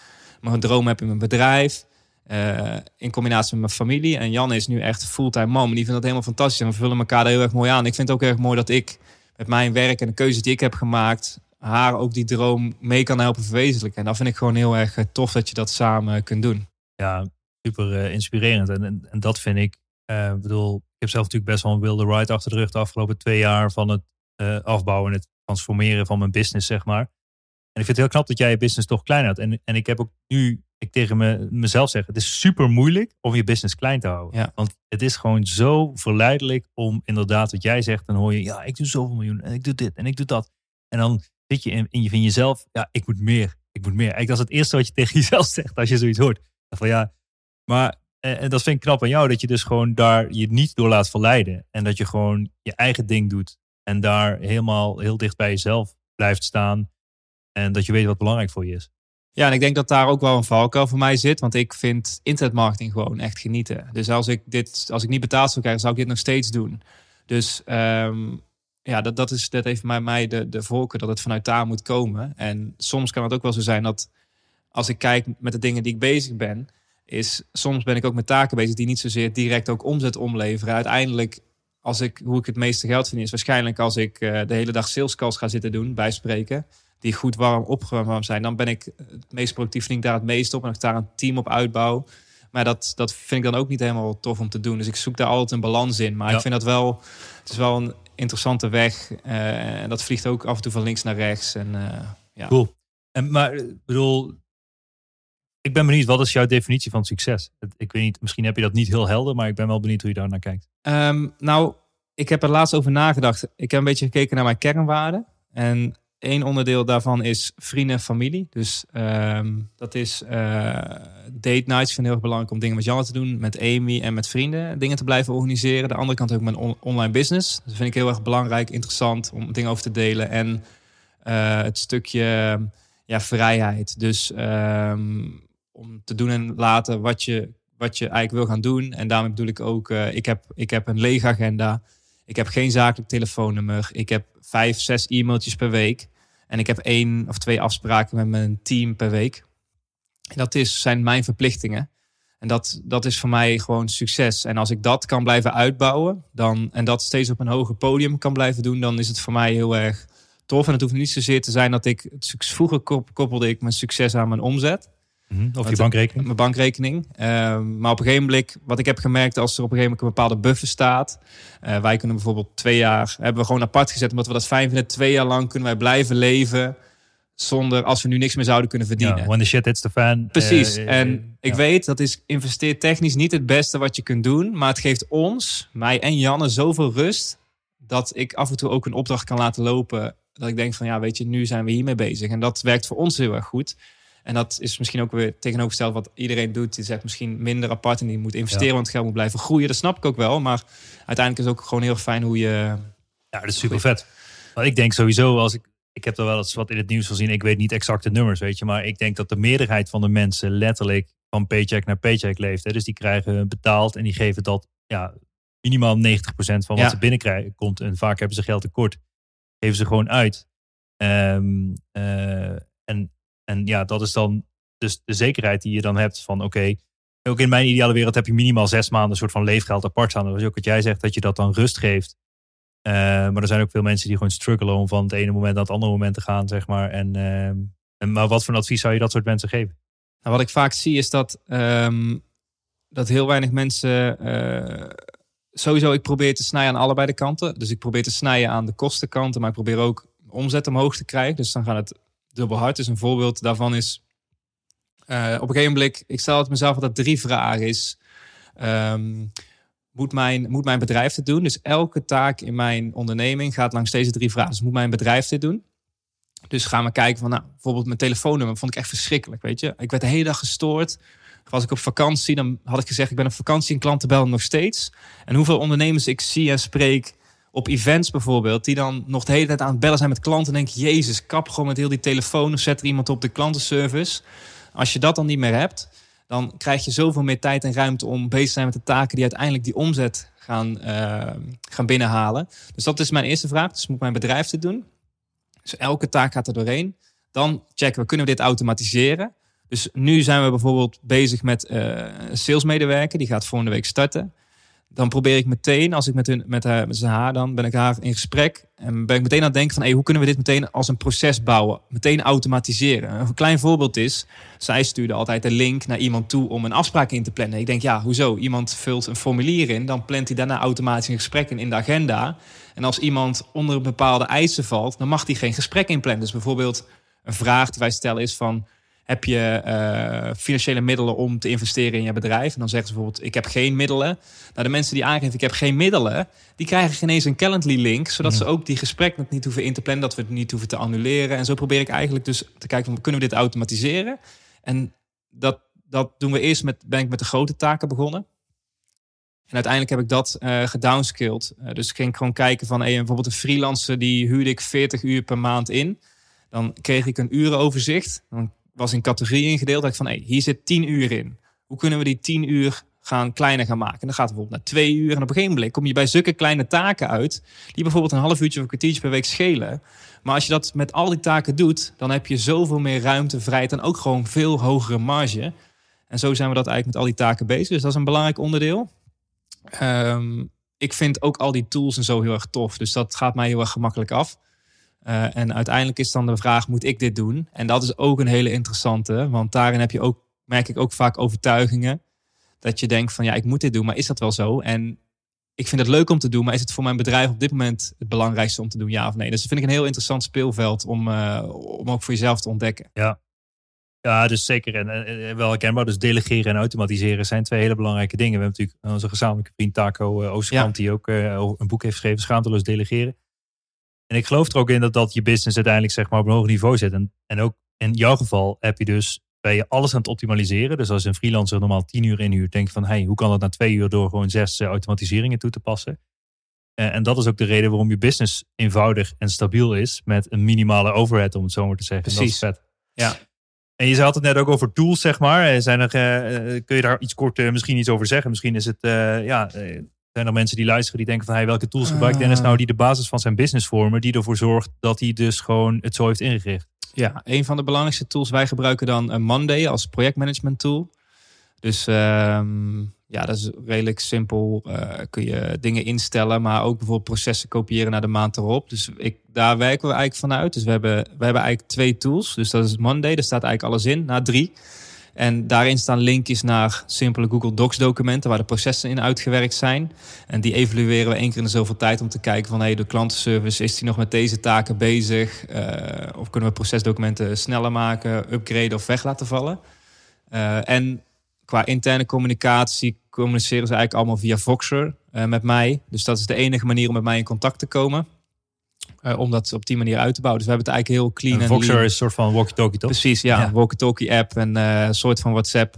mijn droom heb in mijn bedrijf. eh, in combinatie met mijn familie. En Jan is nu echt fulltime mam. En die vindt dat helemaal fantastisch. En we vullen elkaar daar heel erg mooi aan. Ik vind het ook erg mooi dat ik met mijn werk en de keuzes die ik heb gemaakt... haar ook die droom mee kan helpen verwezenlijken. En dat vind ik gewoon heel erg eh, tof dat je dat samen kunt doen. ja, super eh, inspirerend. En, en, dat vind ik, ik bedoel, heb zelf natuurlijk best wel een wilde ride achter de rug de afgelopen twee jaar van het eh, afbouwen en het transformeren van mijn business, zeg maar. En ik vind het heel knap dat jij je business toch klein houdt. En, en ik heb ook nu, ik tegen me, mezelf zeg, het is super moeilijk om je business klein te houden. Ja. Want het is gewoon zo verleidelijk om inderdaad wat jij zegt, dan hoor je, ja, ik doe zoveel miljoen en ik doe dit en ik doe dat. En dan zit je in, in, je, in jezelf, ja, ik moet meer, ik moet meer. Eigenlijk dat is het eerste wat je tegen <laughs> jezelf zegt als je zoiets hoort. Van ja, maar en, dat vind ik knap aan jou, dat je dus gewoon daar je niet door laat verleiden. En dat je gewoon je eigen ding doet. En daar helemaal heel dicht bij jezelf blijft staan. En dat je weet wat belangrijk voor je is. Ja, en ik denk dat daar ook wel een valkuil voor mij zit. Want ik vind internetmarketing gewoon echt genieten. Dus als ik, dit, als ik niet betaald zou krijgen, zou ik dit nog steeds doen. Dus ehm, ja, dat, dat, is, dat heeft bij mij de, de voorkeur dat het vanuit daar moet komen. En soms kan het ook wel zo zijn dat als ik kijk met de dingen die ik bezig ben, is soms ben ik ook met taken bezig die niet zozeer direct ook omzet omleveren. Uiteindelijk, als ik, hoe ik het meeste geld verdien, is waarschijnlijk als ik eh, de hele dag sales calls ga zitten doen, bijspreken, die goed warm opgewarmd zijn, dan ben ik het meest productief, vind ik daar het meest op. En als ik daar een team op uitbouw. Maar dat, dat vind ik dan ook niet helemaal tof om te doen. Dus ik zoek daar altijd een balans in. Maar Ja. ik vind dat wel, het is wel een interessante weg. eh, en dat vliegt ook af en toe van links naar rechts. En eh, ja. Cool. En, maar ik bedoel, ik ben benieuwd, wat is jouw definitie van succes? Ik weet niet, misschien heb je dat niet heel helder, maar ik ben wel benieuwd hoe je daar naar kijkt. Ehm, nou, ik heb er laatst over nagedacht. Ik heb een beetje gekeken naar mijn kernwaarden. En één onderdeel daarvan is vrienden en familie. Dus ehm, dat is eh, date nights. Ik vind het heel erg belangrijk om dingen met Jan te doen. Met Amy en met vrienden. Dingen te blijven organiseren. De andere kant ook mijn on- online business. Dat vind ik heel erg belangrijk, interessant om dingen over te delen. En eh, het stukje ja, vrijheid. Dus ehm, om te doen en laten wat je, wat je eigenlijk wil gaan doen. En daarmee bedoel ik ook, eh, ik, heb, ik heb een lege agenda. Ik heb geen zakelijk telefoonnummer. Ik heb vijf, zes e-mailtjes per week. En ik heb één of twee afspraken met mijn team per week. En dat is, zijn mijn verplichtingen. En dat, dat is voor mij gewoon succes. En als ik dat kan blijven uitbouwen, dan, en dat steeds op een hoger podium kan blijven doen, dan is het voor mij heel erg tof. En het hoeft niet zozeer te zijn dat ik, vroeger kop- koppelde ik mijn succes aan mijn omzet Mhm. Of je bankrekening. mijn bankrekening. Ehm, maar op een gegeven moment, wat ik heb gemerkt, als er op een gegeven moment een bepaalde buffer staat. eh, wij kunnen bijvoorbeeld twee jaar, hebben we gewoon apart gezet, omdat we dat fijn vinden. Twee jaar lang kunnen wij blijven leven zonder als we nu niks meer zouden kunnen verdienen. Ja, when the shit hits the fan. Precies. eh, en ik ja. weet, dat is investeertechnisch niet het beste wat je kunt doen. Maar het geeft ons, mij en Janne, zoveel rust. Dat ik af en toe ook een opdracht kan laten lopen. Dat ik denk van, ja, weet je, nu zijn we hiermee bezig. En dat werkt voor ons heel erg goed. En dat is misschien ook weer tegenovergesteld wat iedereen doet. Die zegt misschien minder apart en die moet investeren, Ja. want het geld moet blijven groeien. Dat snap ik ook wel. Maar uiteindelijk is het ook gewoon heel fijn hoe je... Ja, dat is super vet. Want ik denk sowieso, als ik, ik heb er wel eens wat in het nieuws gezien. Ik weet niet exact de nummers, weet je. Maar ik denk dat de meerderheid van de mensen letterlijk van paycheck naar paycheck leeft. Hè. Dus die krijgen betaald en die geven dat ja, minimaal 90% van wat Ja. ze binnenkrijgen komt. En vaak hebben ze geld tekort. Geven ze gewoon uit. Ehm, eh, en, en ja, dat is dan dus de zekerheid die je dan hebt van oké. ook in mijn ideale wereld heb je minimaal zes maanden een soort van leefgeld apart staan. Dat is ook wat jij zegt, dat je dat dan rust geeft. Eh, maar er zijn ook veel mensen die gewoon struggelen om van het ene moment naar het andere moment te gaan, zeg maar. En, ehm, en, maar wat voor advies zou je dat soort mensen geven? Nou, wat ik vaak zie is dat, ehm, dat heel weinig mensen. eh, sowieso, ik probeer te snijden aan allebei de kanten. Dus ik probeer te snijden aan de kostenkanten, maar ik probeer ook omzet omhoog te krijgen. Dus dan gaat het dubbel hard. Dus een voorbeeld daarvan is. eh, op een gegeven moment, ik stel het mezelf altijd drie vragen is. ehm, moet, mijn, moet mijn bedrijf dit doen? Dus elke taak in mijn onderneming gaat langs deze drie vragen. Dus moet mijn bedrijf dit doen? Dus gaan we kijken van, nou, bijvoorbeeld mijn telefoonnummer vond ik echt verschrikkelijk, weet je. Ik werd de hele dag gestoord. Was ik op vakantie, dan had ik gezegd, ik ben op vakantie en klanten bellen nog steeds. En hoeveel ondernemers ik zie en spreek op events bijvoorbeeld, die dan nog de hele tijd aan het bellen zijn met klanten. En denk, jezus, kap gewoon met heel die telefoon of zet er iemand op de klantenservice. Als je dat dan niet meer hebt, dan krijg je zoveel meer tijd en ruimte om bezig te zijn met de taken die uiteindelijk die omzet gaan, eh, gaan binnenhalen. Dus dat is mijn eerste vraag. Dus moet mijn bedrijf dit doen? Dus elke taak gaat er doorheen. Dan checken we, kunnen we dit automatiseren? Dus nu zijn we bijvoorbeeld bezig met eh, een salesmedewerker. Die gaat volgende week starten. Dan probeer ik meteen, als ik met, hun, met, haar, met zijn haar, dan ben ik haar in gesprek. En ben ik meteen aan het denken van, hey, hoe kunnen we dit meteen als een proces bouwen? Meteen automatiseren. Een klein voorbeeld is, zij stuurde altijd een link naar iemand toe om een afspraak in te plannen. Ik denk, ja, hoezo? Iemand vult een formulier in, dan plant hij daarna automatisch een gesprek in in de agenda. En als iemand onder bepaalde eisen valt, dan mag hij geen gesprek inplannen. Dus bijvoorbeeld een vraag die wij stellen is van... heb je eh, financiële middelen om te investeren in je bedrijf? En dan zeggen ze bijvoorbeeld, ik heb geen middelen. Nou, de mensen die aangeven, ik heb geen middelen... die krijgen geen eens een Calendly-link... zodat ze ook die gesprek nog niet hoeven in te plannen... dat we het niet hoeven te annuleren. En zo probeer ik eigenlijk dus te kijken, van, kunnen we dit automatiseren? En dat, dat doen we eerst met, ben ik met de grote taken begonnen. En uiteindelijk heb ik dat eh gedownscaled. Eh, dus ik ging gewoon kijken van hey, bijvoorbeeld een freelancer die huurde ik 40 uur per maand in. Dan kreeg ik een urenoverzicht. Dan was in categorieën ingedeeld. Dat ik van hey, hier zit 10 uur in. Hoe kunnen we die 10 uur gaan kleiner gaan maken? En dan gaat het bijvoorbeeld naar 2 uur. En op een gegeven moment kom je bij zulke kleine taken uit. Die bijvoorbeeld een half uurtje of een kwartiertje per week schelen. Maar als je dat met al die taken doet, dan heb je zoveel meer ruimte, vrijheid en ook gewoon veel hogere marge. En zo zijn we dat eigenlijk met al die taken bezig. Dus dat is een belangrijk onderdeel. Ehm, ik vind ook al die tools en zo heel erg tof. Dus dat gaat mij heel erg gemakkelijk af. Eh, en uiteindelijk is dan de vraag, moet ik dit doen? En dat is ook een hele interessante. Want daarin heb je ook, merk ik ook vaak overtuigingen. Dat je denkt van, ja, ik moet dit doen. Maar is dat wel zo? En ik vind het leuk om te doen. Maar is het voor mijn bedrijf op dit moment het belangrijkste om te doen? Ja of nee? Dus dat vind ik een heel interessant speelveld om, eh, om ook voor jezelf te ontdekken. Ja, dus zeker. En, wel herkenbaar. Dus delegeren en automatiseren zijn twee hele belangrijke dingen. We hebben natuurlijk onze gezamenlijke vriend Taco uh, Oosterkamp, die ook een boek heeft geschreven, Schaamteloos Delegeren. En ik geloof er ook in dat dat je business uiteindelijk zeg maar, op een hoog niveau zet. En, en ook in jouw geval heb je dus, ben je alles aan het optimaliseren. Dus als een freelancer normaal 10 uur inhuurt, denk je van, hey, hoe kan dat na twee uur door gewoon zes eh, automatiseringen toe te passen? Eh, en dat is ook de reden waarom je business eenvoudig en stabiel is met een minimale overhead, om het zo maar te zeggen. En Precies. Dat is vet. Ja. En je had het net ook over tools, zeg maar. Zijn er, eh, kun je daar iets kort misschien iets over zeggen? Misschien is het, ja, zijn er mensen die luisteren die denken van, hey, welke tools gebruikt Dennis nou die de basis van zijn business vormen, die ervoor zorgt dat hij dus gewoon het zo heeft ingericht? Ja, een van de belangrijkste tools. Wij gebruiken dan een Monday als projectmanagement tool. Dus ehm, ja, dat is redelijk simpel. Eh, kun je dingen instellen, maar ook bijvoorbeeld processen kopiëren naar de maand erop. Dus ik, daar werken we eigenlijk vanuit. Dus we hebben, we hebben eigenlijk twee tools. Dus dat is Monday, daar staat eigenlijk alles in. Na drie. En daarin staan linkjes naar simpele Google Docs documenten waar de processen in uitgewerkt zijn. En die evalueren we één keer in de zoveel tijd om te kijken van hey, de klantenservice, is die nog met deze taken bezig? Eh, of kunnen we procesdocumenten sneller maken, upgraden of weg laten vallen? Eh, en qua interne communicatie communiceren ze eigenlijk allemaal via Voxer eh, met mij. Dus dat is de enige manier om met mij in contact te komen. Eh, om dat op die manier uit te bouwen. Dus we hebben het eigenlijk heel clean En Voxer is een soort van walkie-talkie, toch? Precies, ja. Ja. Walkie-talkie app en eh, een soort van WhatsApp.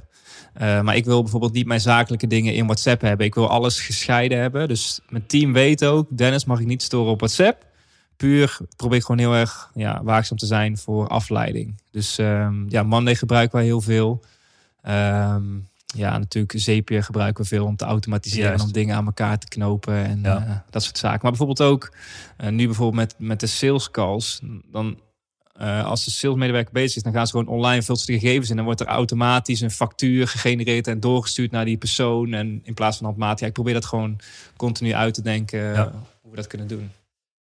Eh, maar ik wil bijvoorbeeld niet mijn zakelijke dingen in WhatsApp hebben. Ik wil alles gescheiden hebben. Dus mijn team weet ook, Dennis mag ik niet storen op WhatsApp. Puur probeer ik gewoon heel erg ja, waakzaam te zijn voor afleiding. Dus ehm, ja, Monday gebruiken wij heel veel. Ehm, ja, natuurlijk Zapier gebruiken we veel om te automatiseren Juist. en om dingen aan elkaar te knopen en Ja. eh, dat soort zaken. Maar bijvoorbeeld ook eh, nu bijvoorbeeld met, met de sales calls, dan eh, als de salesmedewerker bezig is, dan gaan ze gewoon online vult ze de gegevens in. Dan wordt er automatisch een factuur gegenereerd en doorgestuurd naar die persoon. En in plaats van handmaat, ja, ik probeer dat gewoon continu uit te denken Ja. hoe we dat kunnen doen.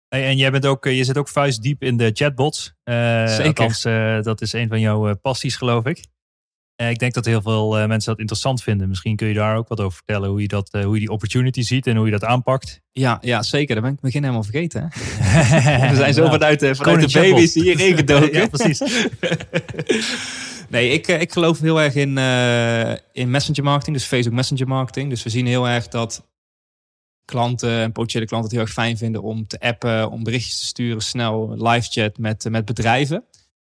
Hey, en jij bent ook, je zit ook vuistdiep in de chatbots. Zeker. Althans, dat is een van jouw passies, geloof ik. Eh, ik denk dat heel veel eh, mensen dat interessant vinden. Misschien kun je daar ook wat over vertellen. Hoe je, dat, eh, hoe je die opportunity ziet en hoe je dat aanpakt. Ja, ja, zeker. Dat ben ik het begin helemaal vergeten. <laughs> We zijn zo Ja. vanuit de, vanuit Koning de baby's hierin <laughs> gedoken. ja, precies. <laughs> Nee, ik, ik geloof heel erg in, in messenger marketing, dus Facebook Messenger marketing. Dus we zien heel erg dat klanten en potentiële klanten het heel erg fijn vinden om te appen, om berichtjes te sturen, snel live chat met, met bedrijven.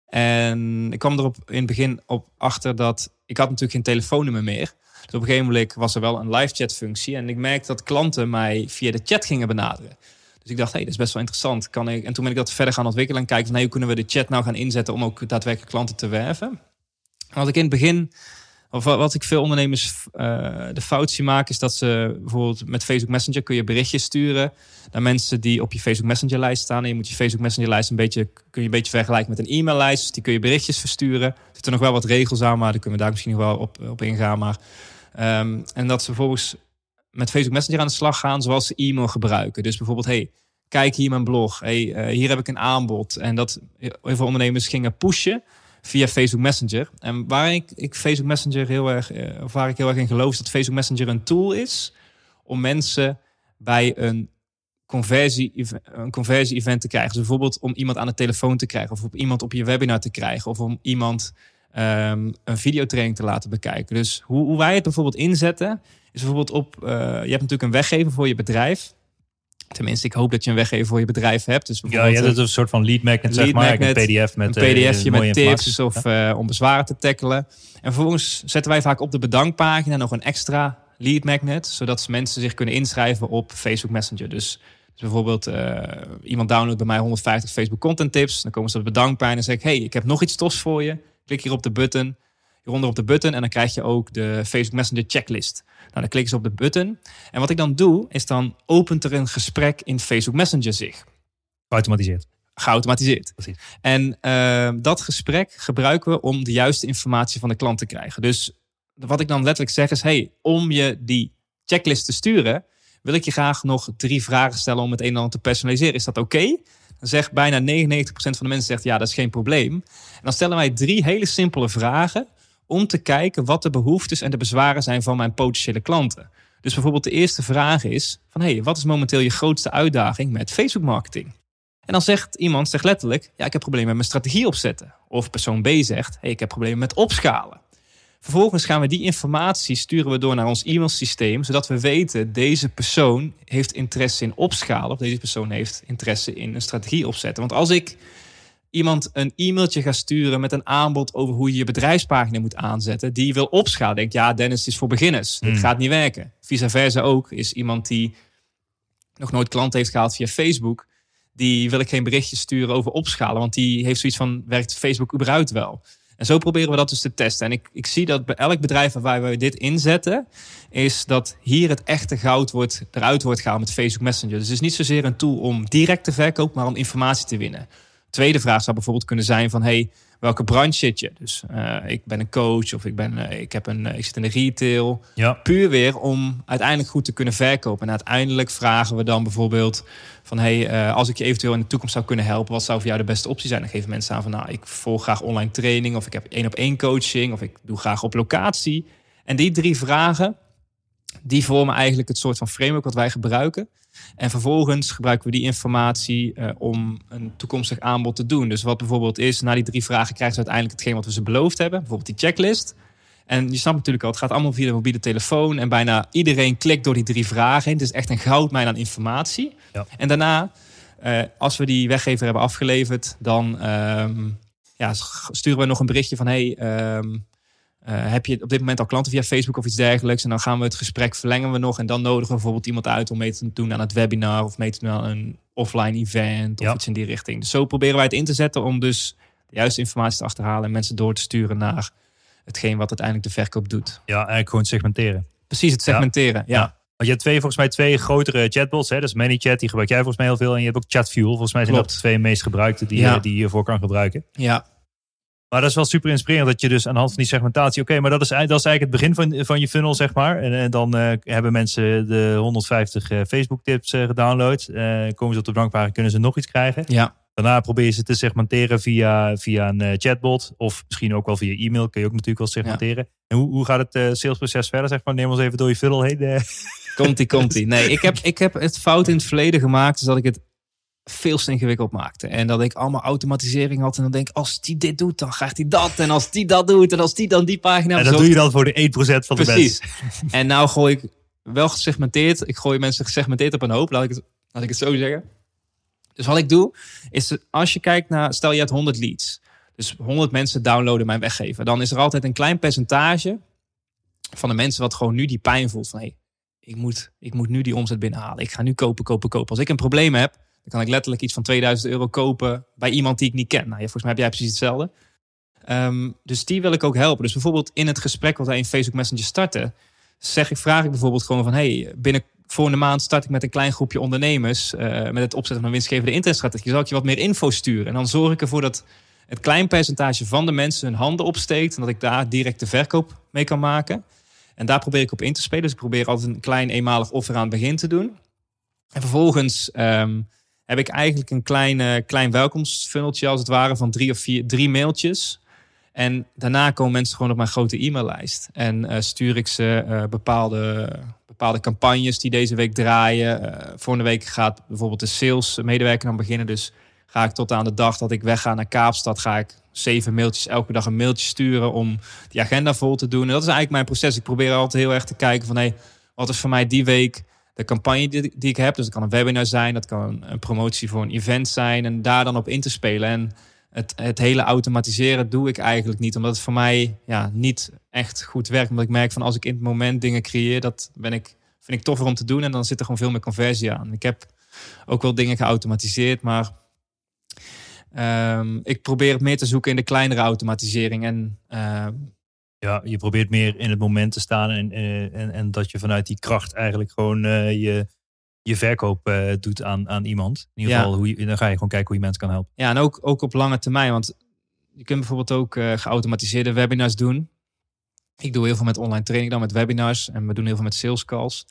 En ik kwam erop in het begin op achter dat ik had natuurlijk geen telefoonnummer meer. Dus op een gegeven moment was er wel een live chat functie. En ik merkte dat klanten mij via de chat gingen benaderen. Dus ik dacht, hey, dat is best wel interessant. Kan ik... En toen ben ik dat verder gaan ontwikkelen en kijken van hey, hoe kunnen we de chat nou gaan inzetten om ook daadwerkelijk klanten te werven. En wat ik in het begin, of wat ik veel ondernemers eh, de fout zie maken, is dat ze bijvoorbeeld met Facebook Messenger kun je berichtjes sturen naar mensen die op je Facebook Messenger lijst staan. En je moet je Facebook Messenger lijst een beetje, kun je een beetje vergelijken met een e-maillijst. Dus die kun je berichtjes versturen. Er zitten nog wel wat regels aan, maar daar kunnen we daar misschien nog wel op, op ingaan. Maar, ehm, en dat ze vervolgens met Facebook Messenger aan de slag gaan zoals ze e-mail gebruiken. Dus bijvoorbeeld, hey, kijk hier mijn blog. Hey, eh, hier heb ik een aanbod. En dat heel veel ondernemers gingen pushen via Facebook Messenger. En waar ik, ik Facebook Messenger heel erg, eh, waar ik heel erg in geloof, is dat Facebook Messenger een tool is om mensen bij een conversie, een conversie event te krijgen. Dus bijvoorbeeld om iemand aan de telefoon te krijgen, of om iemand op je webinar te krijgen, of om iemand ehm, een videotraining te laten bekijken. Dus hoe, hoe wij het bijvoorbeeld inzetten, is bijvoorbeeld op, eh, je hebt natuurlijk een weggever voor je bedrijf. Tenminste, ik hoop dat je een weggever voor je bedrijf hebt. Dus Ja, bijvoorbeeld, ja, dat is een soort van lead magnet, zeg lead maar. magnet, een pdf met een eh, pdfje mooie met tips of eh, om bezwaren te tackelen. En vervolgens zetten wij vaak op de bedankpagina nog een extra lead magnet, zodat mensen zich kunnen inschrijven op Facebook Messenger. Dus, dus bijvoorbeeld eh, iemand downloadt bij mij 150 Facebook content tips, dan komen ze op de bedankpagina en zeggen hey, ik heb nog iets tofs voor je. Klik hier op de button, hieronder op de button en dan krijg je ook de Facebook Messenger checklist. Nou, dan klikken ze op de button. En wat ik dan doe, is dan opent er een gesprek in Facebook Messenger zich Geautomatiseerd. geautomatiseerd. Precies. En eh, dat gesprek gebruiken we om de juiste informatie van de klant te krijgen. Dus wat ik dan letterlijk zeg is: hey, om je die checklist te sturen, wil ik je graag nog drie vragen stellen om het een en ander te personaliseren. Is dat oké? Dan zegt bijna 99% van de mensen zegt ja, dat is geen probleem. En dan stellen wij drie hele simpele vragen om te kijken wat de behoeftes en de bezwaren zijn van mijn potentiële klanten. Dus bijvoorbeeld de eerste vraag is van hey, wat is momenteel je grootste uitdaging met Facebook marketing? En dan zegt iemand zegt letterlijk, ja, ik heb problemen met mijn strategie opzetten. Of persoon B zegt, hey, ik heb problemen met opschalen. Vervolgens gaan we die informatie sturen we door naar ons e-mailsysteem, zodat we weten deze persoon heeft interesse in opschalen of deze persoon heeft interesse in een strategie opzetten. Want als ik iemand een e-mailtje ga sturen met een aanbod over hoe je je bedrijfspagina moet aanzetten, die wil opschalen, denkt ja, Dennis is voor beginners, dit Hmm. gaat niet werken. Vice versa ook is iemand die nog nooit klanten heeft gehaald via Facebook, die wil ik geen berichtje sturen over opschalen, want die heeft zoiets van werkt Facebook überhaupt wel. En zo proberen we dat dus te testen. En ik, ik zie dat bij elk bedrijf waar we dit inzetten, is dat hier het echte goud wordt, eruit wordt gehaald met Facebook Messenger. Dus het is niet zozeer een tool om direct te verkopen, maar om informatie te winnen. Tweede vraag zou bijvoorbeeld kunnen zijn van... Hey, welke branche zit je? Dus eh, ik ben een coach of ik, ben, eh, ik, heb een, eh, ik zit in de retail. Ja. Puur weer om uiteindelijk goed te kunnen verkopen. En uiteindelijk vragen we dan bijvoorbeeld van... Hey, als ik je eventueel in de toekomst zou kunnen helpen... wat zou voor jou de beste optie zijn? Dan geven mensen aan van... Nou, ik volg graag online training... of ik heb één op één coaching... of ik doe graag op locatie. En die drie vragen... die vormen eigenlijk het soort van framework wat wij gebruiken... En vervolgens gebruiken we die informatie eh, om een toekomstig aanbod te doen. Dus wat bijvoorbeeld is, na die drie vragen krijgen ze uiteindelijk hetgeen wat we ze beloofd hebben. Bijvoorbeeld die checklist. En je snapt natuurlijk al, het gaat allemaal via de mobiele telefoon. En bijna iedereen klikt door die drie vragen heen. Het is echt een goudmijn aan informatie. Ja. En daarna, eh, als we die weggever hebben afgeleverd, dan ehm, ja, sturen we nog een berichtje van... Hey, ehm, eh, heb je op dit moment al klanten via Facebook of iets dergelijks? En dan gaan we het gesprek verlengen we nog. En dan nodigen we bijvoorbeeld iemand uit om mee te doen aan het webinar of mee te doen aan een offline event of Ja. iets in die richting. Dus zo proberen wij het in te zetten om dus de juiste informatie te achterhalen en mensen door te sturen naar hetgeen wat uiteindelijk de verkoop doet. ja, eigenlijk gewoon segmenteren. Precies het segmenteren. Ja, Ja. Want je hebt twee, volgens mij twee grotere chatbots. Hè? Dat is ManyChat, die gebruik jij volgens mij heel veel. En je hebt ook ChatFuel. Volgens mij zijn Klopt. dat de twee meest gebruikte die, Ja. die je hiervoor kan gebruiken. ja. Maar dat is wel super inspirerend dat je dus aan de hand van die segmentatie... Oké, maar dat is, eigenlijk- dat is eigenlijk het begin van, van je funnel, zeg maar. En, eh, dan eh, hebben mensen de 150 eh, Facebook tips eh, gedownload. Komen ze op de bankpagina, kunnen ze nog iets krijgen. ja. Daarna probeer je ze te segmenteren via, via een chatbot. Of misschien ook wel via e-mail. Kun je ook natuurlijk wel segmenteren. En hoe, hoe gaat het salesproces verder? Zeg maar, neem ons even door je funnel heen. Komt-ie, komt-ie. Nee, ik heb, ik heb het fout in het verleden gemaakt. Dus dat ik het veel te ingewikkeld maakte. En dat ik allemaal automatisering had. En dan denk ik, als die dit doet, dan krijgt hij dat. En als die dat doet, en als die dan die pagina... En dat doe je dan voor de 1% van de Precies. mensen. En nou gooi ik wel gesegmenteerd. Ik gooi mensen gesegmenteerd op een hoop. Laat ik het, laat ik het zo zeggen. Dus wat ik doe, is als je kijkt naar... Stel je hebt 100 leads. Dus 100 mensen downloaden mijn weggever. Dan is er altijd een klein percentage van de mensen wat gewoon nu die pijn voelt. Van hey, ik moet, ik moet nu die omzet binnenhalen. Ik ga nu kopen, kopen, kopen. Als ik een probleem heb, dan kan ik letterlijk iets van 2000 euro kopen bij iemand die ik niet ken. Nou, volgens mij heb jij precies hetzelfde. Ehm, dus die wil ik ook helpen. Dus bijvoorbeeld in het gesprek wat wij in Facebook Messenger starten, zeg ik, vraag ik bijvoorbeeld gewoon van, hey, binnen volgende maand start ik met een klein groepje ondernemers eh, met het opzetten van een winstgevende internetstrategie. Zal ik je wat meer info sturen? En dan zorg ik ervoor dat het klein percentage van de mensen hun handen opsteekt en dat ik daar direct de verkoop mee kan maken. En daar probeer ik op in te spelen. Dus ik probeer altijd een klein eenmalig offer aan het begin te doen. En vervolgens ehm, heb ik eigenlijk een klein, klein welkomstfunneltje als het ware van drie of vier, drie mailtjes. En daarna komen mensen gewoon op mijn grote e-maillijst. En eh, stuur ik ze eh, bepaalde, bepaalde campagnes die deze week draaien. Eh volgende week gaat bijvoorbeeld de sales medewerker dan beginnen. Dus ga ik tot aan de dag dat ik wegga naar Kaapstad, ga ik zeven mailtjes elke dag een mailtje sturen om die agenda vol te doen. En dat is eigenlijk mijn proces. Ik probeer altijd heel erg te kijken van hey, wat is voor mij die week de campagne die, die ik heb. Dus dat kan een webinar zijn, dat kan een promotie voor een event zijn en daar dan op in te spelen. En het, het hele automatiseren doe ik eigenlijk niet, omdat het voor mij ja, niet echt goed werkt. Omdat ik merk van als ik in het moment dingen creëer, dat ben ik, vind ik toffer om te doen en dan zit er gewoon veel meer conversie aan. Ik heb ook wel dingen geautomatiseerd, maar ehm, ik probeer het meer te zoeken in de kleinere automatisering. En ehm, Ja, je probeert meer in het moment te staan. En, eh, en, en dat je vanuit die kracht eigenlijk gewoon eh, je, je verkoop eh, doet aan, aan iemand. In ieder Ja. geval, hoe je, dan ga je gewoon kijken hoe je mensen kan helpen. Ja, en ook, ook op lange termijn. Want je kunt bijvoorbeeld ook geautomatiseerde webinars doen. Ik doe heel veel met online training dan met webinars. En we doen heel veel met sales calls.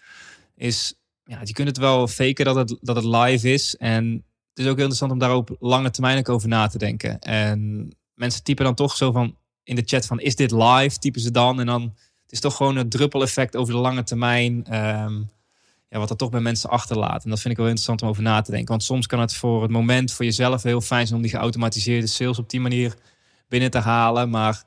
Is, ja, je kunt het wel faken dat het, dat het live is. En het is ook heel interessant om daar op lange termijn ook over na te denken. En mensen typen dan toch zo van in de chat van is dit live? Typen ze dan. En dan het is toch gewoon het druppeleffect over de lange termijn. ehm, ja, wat dat toch bij mensen achterlaat. En dat vind ik wel interessant om over na te denken. Want soms kan het voor het moment voor jezelf heel fijn zijn om die geautomatiseerde sales op die manier binnen te halen. Maar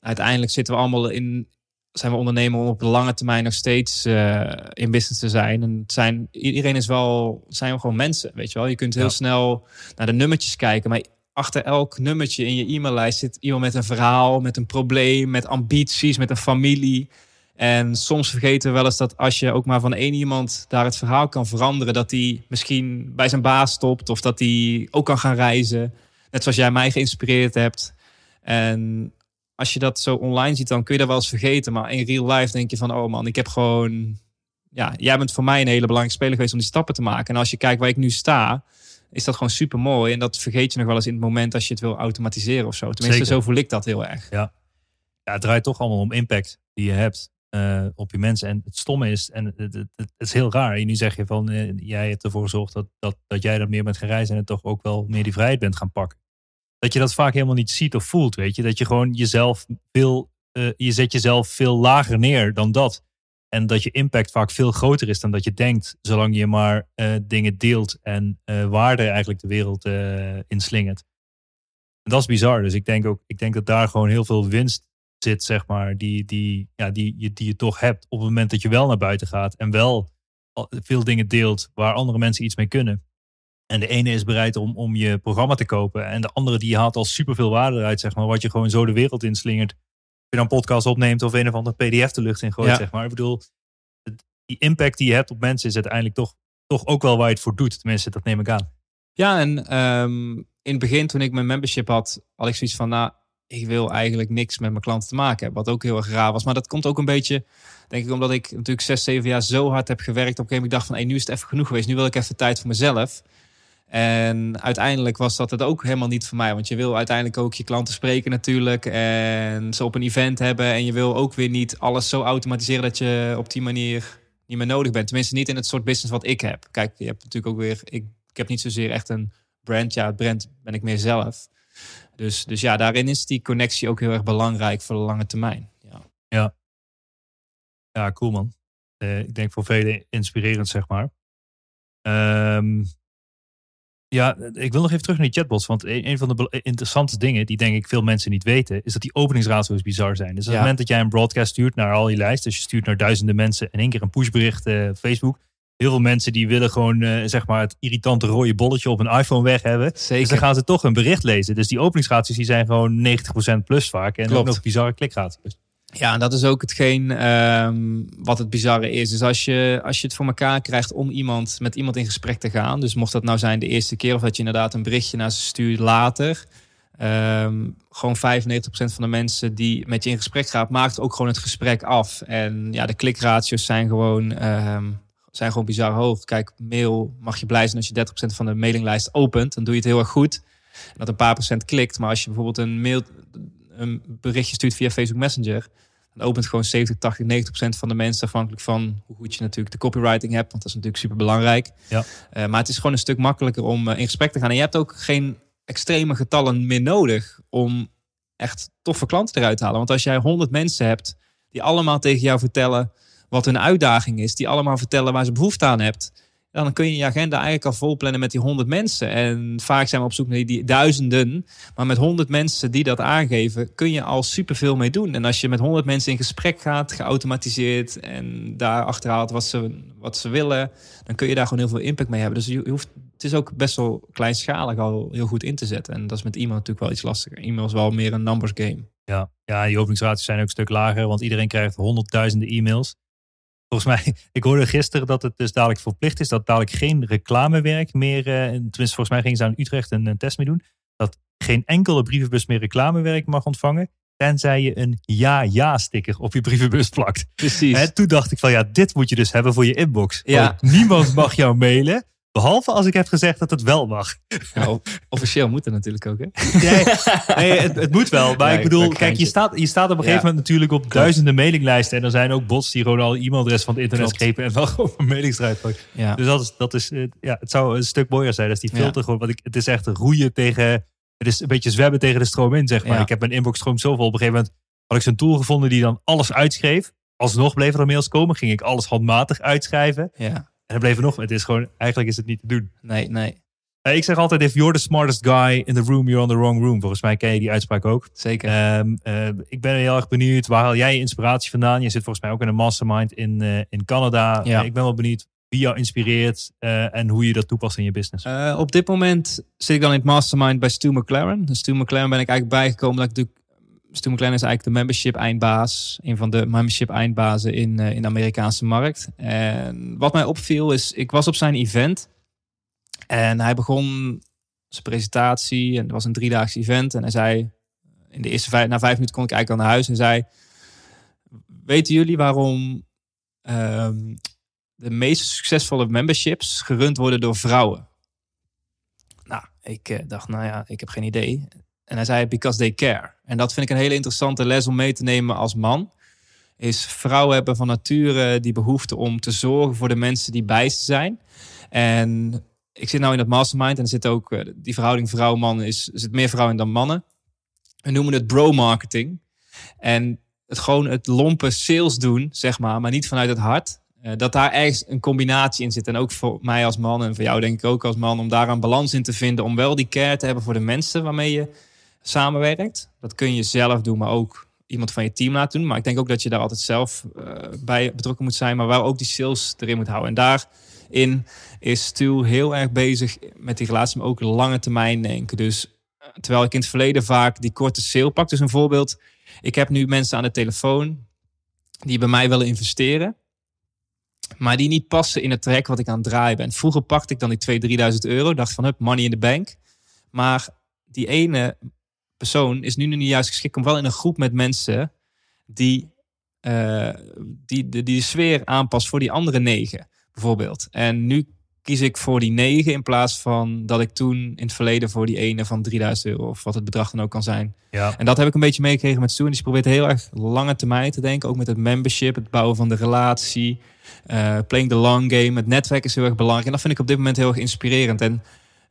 uiteindelijk zitten we allemaal in, zijn we ondernemer om op de lange termijn nog steeds eh, in business te zijn. En het zijn, iedereen is wel, zijn gewoon mensen, weet je wel. Je kunt heel Ja. snel naar de nummertjes kijken, maar achter elk nummertje in je e-maillijst zit iemand met een verhaal, met een probleem, met ambities, met een familie. En soms vergeten we wel eens dat als je ook maar van één iemand daar het verhaal kan veranderen, dat die misschien bij zijn baas stopt of dat die ook kan gaan reizen. Net zoals jij mij geïnspireerd hebt. En als je dat zo online ziet, dan kun je dat wel eens vergeten. Maar in real life denk je van, oh man, ik heb gewoon... Ja, jij bent voor mij een hele belangrijke speler geweest om die stappen te maken. En als je kijkt waar ik nu sta, is dat gewoon super mooi. En dat vergeet je nog wel eens in het moment als je het wil automatiseren of zo. Tenminste, Zeker. zo voel ik dat heel erg. Ja, het draait toch allemaal om impact die je hebt eh, op je mensen. En het stomme is, en het, het, is heel raar. En nu zeg je van, eh, jij hebt ervoor gezorgd dat, dat, dat jij dat meer bent gaan reizen en toch ook wel meer die vrijheid bent gaan pakken. Dat je dat vaak helemaal niet ziet of voelt, weet je. Dat je gewoon jezelf veel, eh, je zet jezelf veel lager neer dan dat. En dat je impact vaak veel groter is dan dat je denkt, zolang je maar eh, dingen deelt en eh, waarde eigenlijk de wereld eh inslingert. En dat is bizar. Dus ik denk ook, ik denk dat daar gewoon heel veel winst zit, zeg maar, die, die, ja, die, die, die je toch hebt op het moment dat je wel naar buiten gaat en wel veel dingen deelt waar andere mensen iets mee kunnen. En de ene is bereid om, om je programma te kopen en de andere die haalt al superveel waarde eruit, zeg maar, wat je gewoon zo de wereld inslingert. Je dan podcast opneemt of een of ander pdf de lucht in gooit, Ja. zeg maar. Ik bedoel, die impact die je hebt op mensen is uiteindelijk toch, toch ook wel waar je het voor doet. Tenminste, dat neem ik aan. Ja, en ehm, in het begin toen ik mijn membership had, had ik zoiets van, nou, ik wil eigenlijk niks met mijn klanten te maken hebben. Wat ook heel erg raar was. Maar dat komt ook een beetje, denk ik, omdat ik natuurlijk zes, zeven jaar zo hard heb gewerkt. Op een gegeven moment dacht van, hey, nu is het even genoeg geweest. Nu wil ik even tijd voor mezelf. En uiteindelijk was dat het ook helemaal niet voor mij. Want je wil uiteindelijk ook je klanten spreken natuurlijk. En ze op een event hebben. En je wil ook weer niet alles zo automatiseren dat je op die manier niet meer nodig bent. Tenminste niet in het soort business wat ik heb. Kijk, je hebt natuurlijk ook weer... Ik, ik heb niet zozeer echt een brand. Ja, het brand ben ik meer zelf. Dus, dus ja, daarin is die connectie ook heel erg belangrijk voor de lange termijn. Ja. Ja, cool man. Eh, ik denk voor velen inspirerend, zeg maar. Ehm, ja, ik wil nog even terug naar die chatbots. Want een, van de interessante dingen die denk ik veel mensen niet weten, is dat die openingsratio's bizar zijn. Dus op het moment dat jij een broadcast stuurt naar al je lijst, dus je stuurt naar duizenden mensen in één keer een pushbericht eh, op Facebook. Heel veel mensen die willen gewoon eh, zeg maar het irritante rode bolletje op een iPhone weg hebben. Dus dan gaan ze toch een bericht lezen. Dus die openingsratio's die zijn gewoon 90% plus vaak. En ook Klopt. nog bizarre klikratio's. Ja, en dat is ook hetgeen ehm, wat het bizarre is. Dus als je, als je het voor elkaar krijgt om iemand, met iemand in gesprek te gaan. Dus mocht dat nou zijn de eerste keer of dat je inderdaad een berichtje naar ze stuurt later. ehm, gewoon 95% van de mensen die met je in gesprek gaat, maakt ook gewoon het gesprek af. En ja, de klikratio's zijn gewoon, ehm, zijn gewoon bizar hoog. Kijk, mail mag je blij zijn als je 30% van de mailinglijst opent. Dan doe je het heel erg goed. Dat een paar procent klikt. Maar als je bijvoorbeeld een mail, een berichtje stuurt via Facebook Messenger, dan opent gewoon 70, 80, 90 procent van de mensen afhankelijk van hoe goed je natuurlijk de copywriting hebt, want dat is natuurlijk super belangrijk. Ja. maar het is gewoon een stuk makkelijker om eh, in gesprek te gaan. En je hebt ook geen extreme getallen meer nodig om echt toffe klanten eruit te halen. Want als jij 100 mensen hebt die allemaal tegen jou vertellen wat hun uitdaging is, die allemaal vertellen waar ze behoefte aan hebt, dan kun je je agenda eigenlijk al vol plannen met die 100 mensen. En vaak zijn we op zoek naar die, duizenden. Maar met 100 mensen die dat aangeven, kun je al superveel mee doen. En als je met 100 mensen in gesprek gaat, geautomatiseerd en daar achterhaalt wat ze, wat ze willen, dan kun je daar gewoon heel veel impact mee hebben. Dus je, hoeft, het is ook best wel kleinschalig al heel goed in te zetten. En dat is met e-mail natuurlijk wel iets lastiger. E-mail is wel meer een numbers game. Ja, ja die openingsratio's zijn ook een stuk lager, want iedereen krijgt honderdduizenden e-mails. Volgens mij, <laughs> ik hoorde gisteren dat het dus dadelijk verplicht is dat dadelijk geen reclamewerk meer, eh, tenminste volgens mij gingen ze aan Utrecht een, een test mee doen, dat geen enkele brievenbus meer reclamewerk mag ontvangen, tenzij je een ja-ja-sticker op je brievenbus plakt. Precies. En toen dacht ik van ja, dit moet je dus hebben voor je inbox. Ja. Want niemand mag jou mailen, behalve als ik heb gezegd dat het wel mag. officieel moet het natuurlijk ook, hè? Nee, nee het, het moet wel. Maar Nee, ik bedoel, kijk, je staat, je staat op een Ja. gegeven moment natuurlijk op duizenden mailinglijsten. En er zijn ook bots die gewoon al e-mailadres van het internet schepen en wel <laughs> gewoon een mailings eruit pakken. Ja. Dus dat is, dat is eh, ja, het zou een stuk mooier zijn als die Ja. filter gewoon, want ik, het is echt roeien tegen, het is een beetje zwemmen tegen de stroom in, zeg maar. Ik heb mijn inbox stroomt zoveel. Op een gegeven moment had ik zo'n tool gevonden die dan alles uitschreef. Alsnog bleven er mails komen, ging ik alles handmatig uitschrijven. ja. En er nog, het is gewoon, eigenlijk is het niet te doen. Nee, nee. Eh, ik zeg altijd, if you're the smartest guy in the room, you're on the wrong room. Volgens mij ken je die uitspraak ook. Zeker. Ehm, eh, ik ben heel erg benieuwd, waar haal jij je inspiratie vandaan? Je zit volgens mij ook in een mastermind in, eh, in Canada. Ja. Ik ben wel benieuwd wie jou inspireert en hoe je dat toepast in je business. Op dit moment zit ik dan in het mastermind bij Stu McLaren. Dus Stu McLaren ben ik eigenlijk bijgekomen dat ik natuurlijk... Stu McLaren is eigenlijk de membership eindbaas. Een van de membership eindbazen in, eh, in de Amerikaanse markt. En wat mij opviel is, ik was op zijn event. En hij begon zijn presentatie. En het was een driedaags event. En hij zei, in de eerste vijf, na vijf minuten kon ik eigenlijk al naar huis. En zei, weten jullie waarom ehm, de meest succesvolle memberships gerund worden door vrouwen? Ik eh, dacht, nou ja, ik heb geen idee. En hij zei, because they care. En dat vind ik een hele interessante les om mee te nemen als man. Is vrouwen hebben van nature die behoefte om te zorgen voor de mensen die bij ze zijn. En ik zit nou in dat mastermind en er zit ook eh, die verhouding vrouw-man is er zit meer vrouwen dan mannen. We noemen het bro-marketing. En het gewoon het lompe sales doen, zeg maar, maar niet vanuit het hart. Eh, dat daar ergens een combinatie in zit. En ook voor mij als man en voor jou denk ik ook als man, om daar een balans in te vinden. Om wel die care te hebben voor de mensen waarmee je samenwerkt. Dat kun je zelf doen, maar ook iemand van je team laten doen. Maar ik denk ook dat je daar altijd zelf eh, bij betrokken moet zijn, maar wel ook die sales erin moet houden. En daarin is Stu heel erg bezig met die relatie, maar ook lange termijn denken. Dus eh, terwijl ik in het verleden vaak die korte sale pak. Dus een voorbeeld, ik heb nu mensen aan de telefoon die bij mij willen investeren. Maar die niet passen in het traject wat ik aan het draaien ben. Vroeger pakte ik dan die 2.000, 3.000 euro. Dacht van, hup, money in the bank. Maar die ene persoon is nu nu niet juist geschikt om wel in een groep met mensen die, eh, die, die de sfeer aanpast voor die andere negen, bijvoorbeeld. En nu kies ik voor die negen in plaats van dat ik toen in het verleden voor die ene van 3000 euro of wat het bedrag dan ook kan zijn. Ja. En dat heb ik een beetje meegekregen met Stu. En die probeert heel erg lange termijn te denken. Ook met het membership, het bouwen van de relatie. eh, playing the long game. Het netwerk is heel erg belangrijk. En dat vind ik op dit moment heel erg inspirerend. En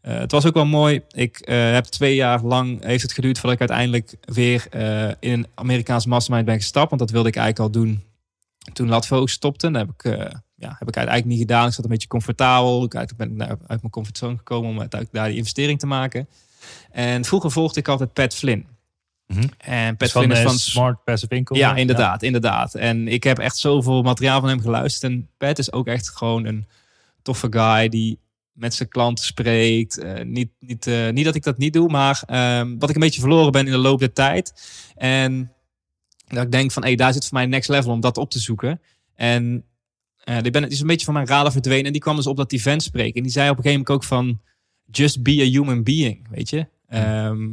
eh, het was ook wel mooi. Ik eh, heb twee jaar lang, heeft het geduurd voordat ik uiteindelijk weer eh, in een Amerikaans mastermind ben gestapt. Want dat wilde ik eigenlijk al doen toen Latvo stopte. Dat heb ik, ja, heb ik eigenlijk niet gedaan. Ik zat een beetje comfortabel. Ik ben uit mijn comfortzone gekomen om uiteindelijk daar die investering te maken. En vroeger volgde ik altijd Pat Flynn. Mhm. En Pat Dus Flynn is van Smart Passive Income. ja, inderdaad, inderdaad. En ik heb echt zoveel materiaal van hem geluisterd. En Pat is ook echt gewoon een toffe guy die met zijn klanten spreekt. Eh, niet, niet, eh, niet dat ik dat niet doe, maar ehm, wat ik een beetje verloren ben in de loop der tijd. En dat ik denk van, hé, daar zit voor mij next level om dat op te zoeken. En eh die ben, die is een beetje van mijn radar verdwenen. En die kwam dus op dat event spreken. En die zei op een gegeven moment ook van, just be a human being, weet je. Ehm,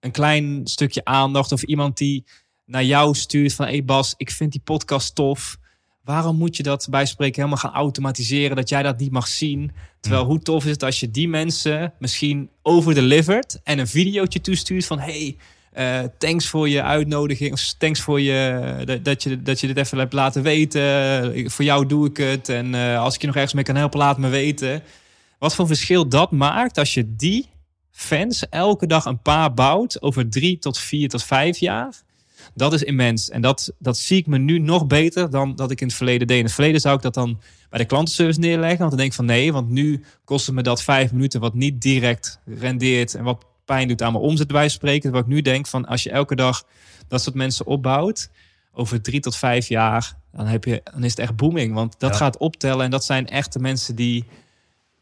een klein stukje aandacht of iemand die naar jou stuurt van... hey Bas, ik vind die podcast tof. Waarom moet je dat bij spreken helemaal gaan automatiseren... dat jij dat niet mag zien? Terwijl hoe tof is het als je die mensen misschien overdelivert... en een videootje toestuurt van... hey, eh, thanks voor je uitnodiging. Of thanks voor je, dat- dat, je, dat je dit even hebt laten weten. Ik- Voor jou doe ik het. En eh, als ik je nog ergens mee kan helpen, laat me weten. Wat voor verschil dat maakt als je die fans elke dag een paar bouwt over drie tot vier tot vijf jaar. Dat is immens. En dat, dat zie ik me nu nog beter dan dat ik in het verleden deed. In het verleden zou ik dat dan bij de klantenservice neerleggen. Want dan denk ik van nee, want nu kost het me dat vijf minuten wat niet direct rendeert. En wat pijn doet aan mijn omzet bij spreken. Wat ik nu denk van als je elke dag dat soort mensen opbouwt. Over drie tot vijf jaar, dan, heb je, dan is het echt booming. Want dat Ja. gaat optellen. En dat zijn echte mensen die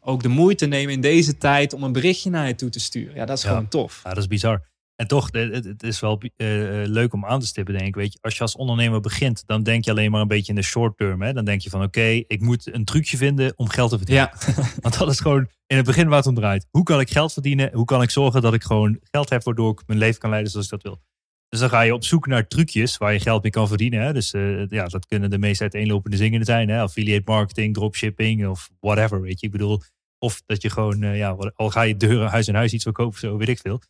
ook de moeite nemen in deze tijd om een berichtje naar je toe te sturen. Ja, dat is Ja. gewoon tof. Ja, dat is bizar. En toch, het, is wel eh, eh, leuk om aan te stippen, denk ik. Weet je, als je als ondernemer begint, dan denk je alleen maar een beetje in de short term. Hè? Dan denk je van, oké, ik moet een trucje vinden om geld te verdienen. Ja, <laughs> <laughs> Want dat is gewoon in het begin waar het om draait. Hoe kan ik geld verdienen? Hoe kan ik zorgen dat ik gewoon geld heb waardoor ik mijn leven kan leiden zoals ik dat wil? Dus dan ga je op zoek naar trucjes waar je geld mee kan verdienen. Hè? Dus eh, ja, dat kunnen de meest uiteenlopende zingen zijn. Hè? Affiliate marketing, dropshipping of whatever, weet je. Ik bedoel, of dat je gewoon, ja, al ga je deuren, huis en huis iets verkopen, zo weet ik veel.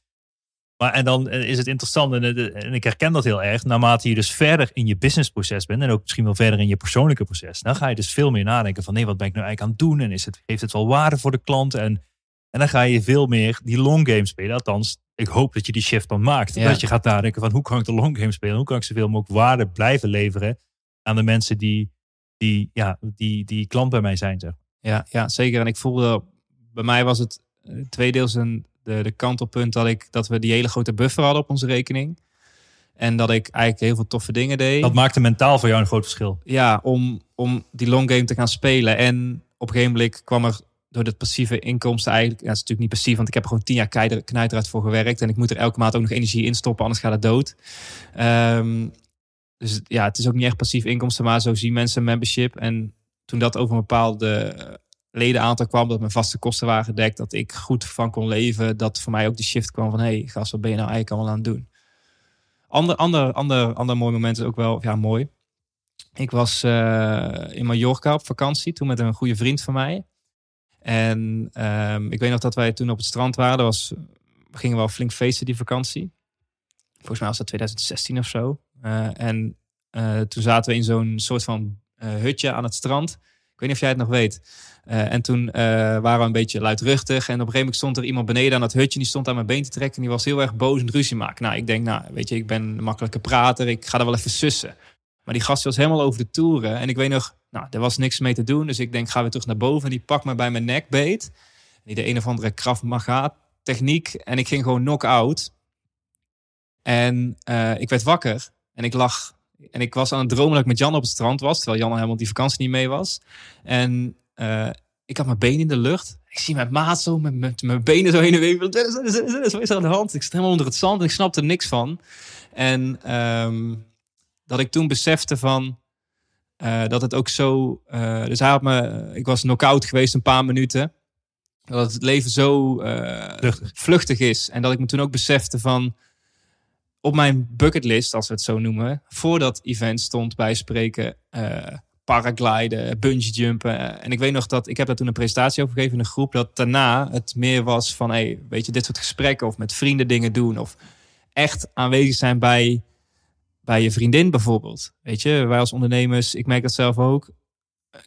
Maar en dan eh, is het interessant, en, eh, en ik herken dat heel erg, naarmate je dus verder in je businessproces bent en ook misschien wel verder in je persoonlijke proces, dan ga je dus veel meer nadenken van nee, wat ben ik nou eigenlijk aan het doen en is het, heeft het wel waarde voor de klant en, en dan ga je veel meer die long game spelen. Althans, ik hoop dat je die shift dan maakt. Ja. Dat je gaat nadenken van hoe kan ik de long game spelen, hoe kan ik zoveel mogelijk waarde blijven leveren aan de mensen die, die, ja, die, die klant bij mij zijn. Zeg. ja, ja, zeker. En ik voelde, bij mij was het eh, tweedeels een, de, de kantelpunt dat, ik, dat we die hele grote buffer hadden op onze rekening. En dat ik eigenlijk heel veel toffe dingen deed. Dat maakte mentaal voor jou een groot verschil. ja, om, om die long game te gaan spelen. En op een gegeven moment kwam er door het passieve inkomsten eigenlijk... Ja, het is natuurlijk niet passief, want ik heb er gewoon tien jaar knijter- knijterhard voor gewerkt. En ik moet er elke maand ook nog energie in stoppen, anders gaat het dood. Ehm, dus ja, het is ook niet echt passief inkomsten, maar zo zien mensen een membership. En toen dat over een bepaalde ledenaantal kwam, dat mijn vaste kosten waren gedekt, dat ik goed van kon leven, dat voor mij ook de shift kwam van, hé hey, gast, wat ben je nou eigenlijk allemaal aan het doen? Ander, ander, ander, ander mooi moment is ook wel, ja, mooi. Ik was eh, in Mallorca op vakantie, toen met een goede vriend van mij. En ehm, ik weet nog dat wij toen op het strand waren. Was, we gingen wel flink feesten die vakantie. Volgens mij was dat 2016 of zo. Eh, en eh, toen zaten we in zo'n soort van hutje aan het strand. Ik weet niet of jij het nog weet. Eh, en toen eh, waren we een beetje luidruchtig. En op een gegeven moment stond er iemand beneden aan dat hutje. Die stond aan mijn been te trekken. En die was heel erg boos en ruzie maken. Nou, ik denk, nou, weet je, ik ben een makkelijke prater. Ik ga er wel even sussen. Maar die gast was helemaal over de toeren. En ik weet nog, nou, er was niks mee te doen. Dus ik denk, ga weer terug naar boven. En die pakt me bij mijn nek beet. Die de een of andere Krav Maga techniek. En ik ging gewoon knock-out. En eh, ik werd wakker. En ik lag. En ik was aan het dromen dat ik met Jan op het strand was. Terwijl Jan helemaal die vakantie niet mee was. En eh, ik had mijn benen in de lucht. Ik zie mijn maat zo met, met mijn benen zo heen en weer. Wat is er- aan de hand? Ik zat helemaal onder het zand en ik snapte er niks van. En ehm, dat ik toen besefte van... eh, dat het ook zo... eh, dus hij had me... Ik was knock-out geweest een paar minuten. Dat het leven zo Vluchtig. vluchtig is. En dat ik me toen ook besefte van... Op mijn bucketlist, als we het zo noemen... Voor dat event stond bij spreken... eh, paragliden, bungee jumpen. En ik weet nog dat ik heb daar toen een presentatie over gegeven in een groep. Dat daarna het meer was van, hey, weet je, dit soort gesprekken of met vrienden dingen doen of echt aanwezig zijn bij, bij je vriendin bijvoorbeeld. Weet je, wij als ondernemers, ik merk dat zelf ook.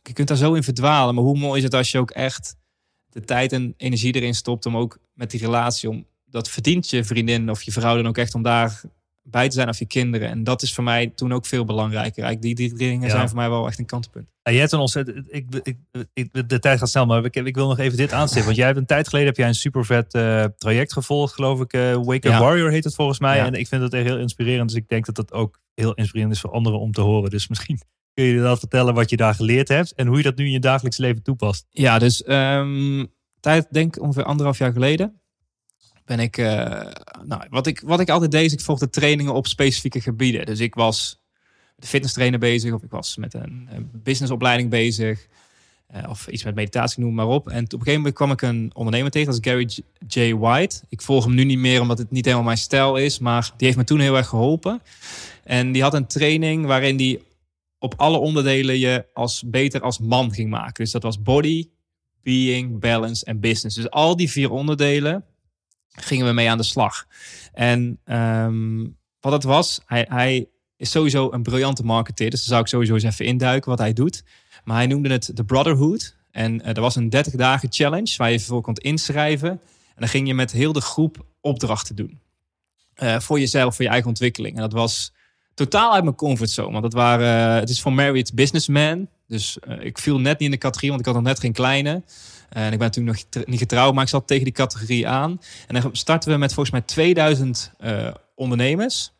Je kunt daar zo in verdwalen, maar hoe mooi is het als je ook echt de tijd en energie erin stopt om ook met die relatie om dat verdient je vriendin of je vrouw dan ook echt om daar bij te zijn of je kinderen. En dat is voor mij toen ook veel belangrijker. Eigenlijk die, die dingen Ja. zijn voor mij wel echt een kantelpunt. Ja, jij hebt een ontzettend. Ik, ik, ik, de tijd gaat snel, maar ik, ik wil nog even dit aanstippen. Want jij hebt een tijd geleden heb jij een super vet eh, traject gevolgd, geloof ik. eh, Wake Up Ja. Warrior heet het volgens mij. En ik vind het echt heel inspirerend. Dus ik denk dat dat ook heel inspirerend is voor anderen om te horen. Dus misschien <laughs> kun je dat vertellen wat je daar geleerd hebt en hoe je dat nu in je dagelijks leven toepast. Ja, dus ehm, tijd denk ongeveer anderhalf jaar geleden ben ik, eh, nou, wat ik, wat ik altijd deed, ik volgde trainingen op specifieke gebieden. Dus ik was de fitness trainer bezig, of ik was met een, businessopleiding bezig, eh, of iets met meditatie, noem maar op. En op een gegeven moment kwam ik een ondernemer tegen, dat is Gary. J. White. Ik volg hem nu niet meer, omdat het niet helemaal mijn stijl is, maar die heeft me toen heel erg geholpen. En die had een training waarin die op alle onderdelen je als beter als man ging maken. Dus dat was body, being, balance en business. Dus al die vier onderdelen gingen we mee aan de slag. En ehm, wat het was, hij, hij is sowieso een briljante marketeer. Dus daar zou ik sowieso eens even induiken wat hij doet. Maar hij noemde het de Brotherhood. En eh, er was een 30 dagen challenge waar je voor kon inschrijven. En dan ging je met heel de groep opdrachten doen. Eh, voor jezelf, voor je eigen ontwikkeling. En dat was totaal uit mijn comfortzone. Want dat waren, eh, het is voor married businessman. Dus eh, ik viel net niet in de categorie, want ik had nog net geen kleine. En ik ben toen nog niet getrouwd, maar ik zat tegen die categorie aan. En dan starten we met volgens mij 2000 eh, ondernemers.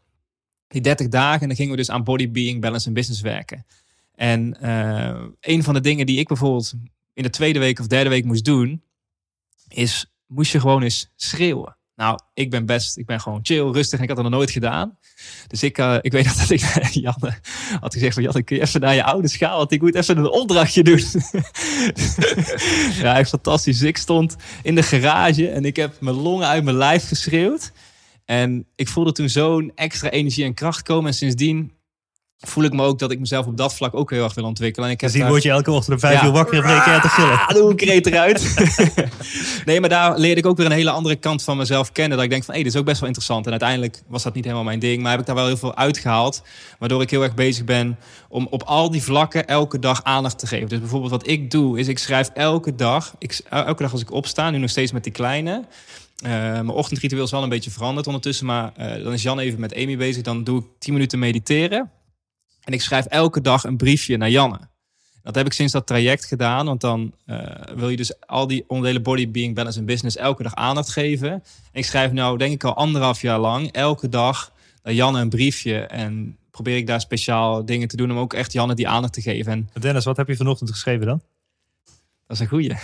Die 30 dagen. En dan gingen we dus aan body, being, balance en business werken. En een van de dingen die ik bijvoorbeeld in de tweede week of derde week moest doen, is moest je gewoon eens schreeuwen. Nou, ik ben best, ik ben gewoon chill, rustig en ik had dat nog nooit gedaan. Dus ik, eh, ik weet <laughs> dat ik Janne had gezegd van Janne, kun je even naar je ouders gaan, want ik moet even een opdrachtje doen. <laughs> ja, echt fantastisch. Ik stond in de garage en ik heb mijn longen uit mijn lijf geschreeuwd. En ik voelde toen zo'n extra energie en kracht komen. En sindsdien voel ik me ook dat ik mezelf op dat vlak ook heel erg wil ontwikkelen. En ik heb Dus daar- word je elke ochtend om vijf Ja. uur wakker en uit te gillen. Ah, doe een kreet eruit. <laughs> nee, maar daar leerde ik ook weer een hele andere kant van mezelf kennen. Dat ik denk van, hé, dit is ook best wel interessant. En uiteindelijk was dat niet helemaal mijn ding. Maar heb ik daar wel heel veel uitgehaald. Waardoor ik heel erg bezig ben om op al die vlakken elke dag aandacht te geven. Dus bijvoorbeeld wat ik doe, is ik schrijf elke dag. Ik, elke dag als ik opsta, nu nog steeds met die kleine... Eh, mijn ochtendritueel is wel een beetje veranderd ondertussen. Maar eh, dan is Jan even met Amy bezig. Dan doe ik 10 minuten mediteren. En ik schrijf elke dag een briefje naar Janne. Dat heb ik sinds dat traject gedaan. Want dan eh, wil je dus al die onderdelen body, being, balance en business elke dag aandacht geven. En ik schrijf nou denk ik al anderhalf jaar lang elke dag naar Janne een briefje. En probeer ik daar speciaal dingen te doen om ook echt Janne die aandacht te geven. En Dennis, wat heb je vanochtend geschreven dan? dat is een goeie. <laughs>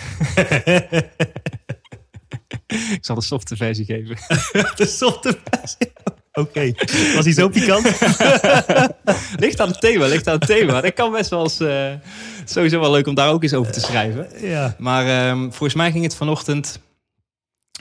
ik zal de softe versie geven. <laughs> De softe versie. Oké, was hij zo pikant? <laughs> ligt aan het thema, ligt aan het thema. Dat kan best wel eens eh, sowieso wel leuk om daar ook eens over te schrijven. ja. Maar ehm, volgens mij ging het vanochtend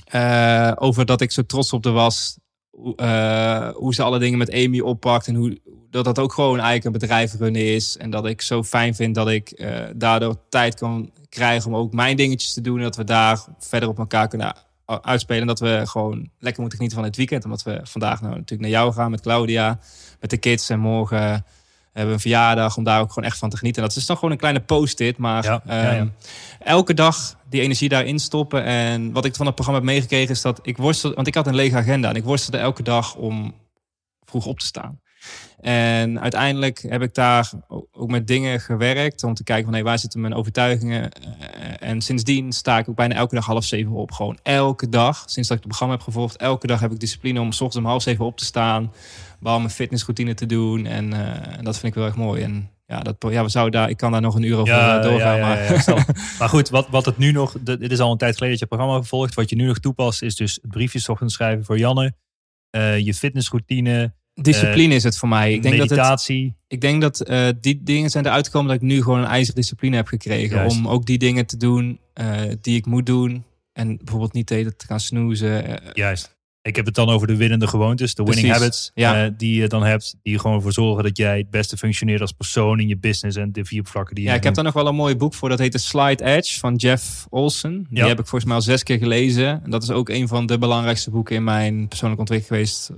eh, over dat ik zo trots op de was hoe, eh, hoe ze alle dingen met Amy oppakt. En hoe dat dat ook gewoon eigenlijk een bedrijf runnen is. En dat ik zo fijn vind dat ik eh, daardoor tijd kan krijgen om ook mijn dingetjes te doen. En dat we daar verder op elkaar kunnen uitspelen. En dat we gewoon lekker moeten genieten van het weekend. Omdat we vandaag nou natuurlijk naar jou gaan met Claudia, met de kids. En morgen hebben we een verjaardag om daar ook gewoon echt van te genieten. En dat is dan gewoon een kleine post-it. Maar Ja, ja, ja. ehm, elke dag die energie daarin stoppen. En wat ik van het programma heb meegekregen is dat ik worstel, want ik had een lege agenda en ik worstelde elke dag om vroeg op te staan. En uiteindelijk heb ik daar ook met dingen gewerkt om te kijken van hey, waar zitten mijn overtuigingen. Eh, En sindsdien sta ik ook bijna elke dag half zeven op. Gewoon elke dag, sinds dat ik het programma heb gevolgd, elke dag heb ik discipline om s ochtends om half zeven op te staan. Wel mijn fitnessroutine te doen. En eh, en dat vind ik wel erg mooi. En ja, dat, ja, we zouden daar, ik kan daar nog een uur over eh, doorgaan. ja, maar ja, ja, <laughs> maar goed, wat, wat het nu nog... Dit is al een tijd geleden dat je het programma gevolgd. Wat je nu nog toepast is dus het briefje ochtends schrijven voor Janne. je fitnessroutine. Discipline is het voor mij. Ik denk dat het, meditatie. Ik denk dat eh, die dingen zijn eruit gekomen dat ik nu gewoon een ijzeren discipline heb gekregen. Juist. Om ook die dingen te doen eh, die ik moet doen. En bijvoorbeeld niet tijd te gaan snoezen. Eh, Juist. Ik heb het dan over de winnende gewoontes, de winning Precies, habits. ja. eh, die je dan hebt. Die gewoon voor zorgen dat jij het beste functioneert als persoon in je business en de vier vlakken die je ja, ik heb daar nog wel een mooi boek voor. Dat heet The Slide Edge van Jeff Olsen. Die Ja. heb ik volgens mij al zes keer gelezen. En dat is ook een van de belangrijkste boeken in mijn persoonlijke ontwikkeling geweest.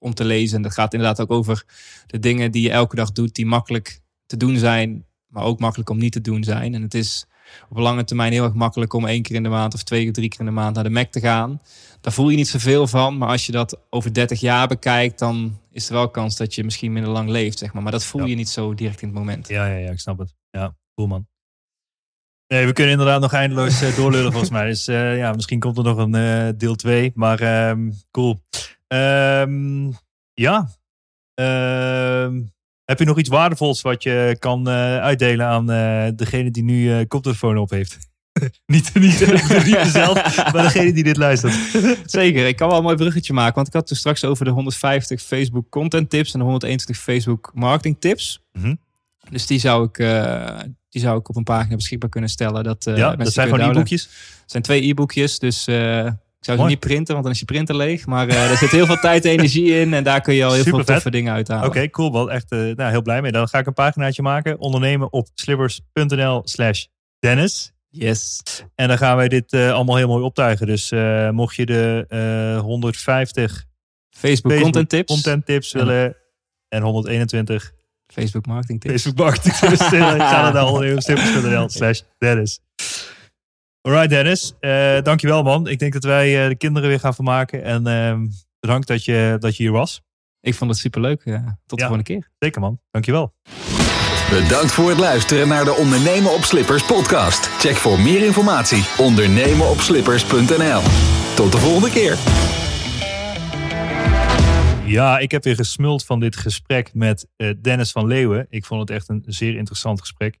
Om te lezen. En dat gaat inderdaad ook over de dingen die je elke dag doet. Die makkelijk te doen zijn. Maar ook makkelijk om niet te doen zijn. En het is op lange termijn heel erg makkelijk om één keer in de maand of twee keer, drie keer in de maand naar de Mac te gaan. Daar voel je niet zoveel van. Maar als je dat over 30 jaar bekijkt, dan is er wel kans dat je misschien minder lang leeft. Zeg maar. maar dat voel Ja. je niet zo direct in het moment. Ja, ja, ja, ik snap het. Ja, cool man. Nee, we kunnen inderdaad nog eindeloos eh, doorlullen <laughs> volgens mij. Dus eh, ja, misschien komt er nog een eh, deel 2. Maar ehm, cool. Ehm, ja. Ehm, heb je nog iets waardevols wat je kan eh, uitdelen aan eh, degene die nu eh koptelefoon op heeft? <laughs> niet, niet, niet mezelf, maar degene die dit luistert. <laughs> Zeker, ik kan wel een mooi bruggetje maken. Want ik had toen straks over de 150 Facebook content tips en de 121 Facebook marketing tips. Mhm. Dus die zou, ik, die zou ik op een pagina beschikbaar kunnen stellen. Dat, ja, dat zijn gewoon e-boekjes. Het zijn twee e-boekjes, dus ik zou ze niet printen, want dan is je printer leeg. Maar eh, er zit heel veel tijd en energie in en daar kun je al heel veel toffe dingen uithalen. Oké, cool. Wel echt eh, nou, heel blij mee. Dan ga ik een paginaatje maken. Ondernemen op slippers.nl slash Dennis. Yes. En dan gaan wij dit eh, allemaal heel mooi optuigen. Dus mocht je de eh 150 Facebook, Facebook content tips, content tips Ja. willen en 121 Facebook marketing tips. Facebook marketing tips <laughs> ga dan naar ondernemerslippers.nl slash Dennis. Alright Dennis, eh dankjewel man. Ik denk dat wij eh, de kinderen weer gaan vermaken. En ehm, bedankt dat je, dat je hier was. Ik vond het superleuk. Ja. Tot de Ja. volgende keer. Zeker man, dankjewel. Bedankt voor het luisteren naar de Ondernemen op Slippers podcast. Check voor meer informatie ondernemenopslippers.nl. Tot de volgende keer. Ja, ik heb weer gesmuld van dit gesprek met eh, Dennis van Leeuwen. Ik vond het echt een zeer interessant gesprek.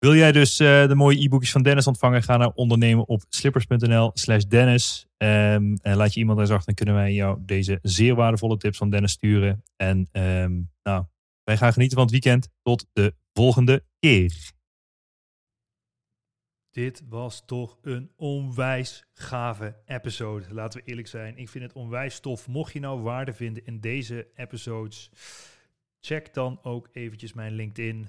Wil jij dus eh, de mooie e-boekjes van Dennis ontvangen? Ga naar ondernemen op slippers.nl slash Dennis. Ehm, en laat je iemand eens achter, dan kunnen wij jou deze zeer waardevolle tips van Dennis sturen. En ehm, nou, wij gaan genieten van het weekend. Tot de volgende keer. Dit was toch een onwijs gave episode. Laten we eerlijk zijn. Ik vind het onwijs tof. Mocht je nou waarde vinden in deze episodes, check dan ook eventjes mijn LinkedIn,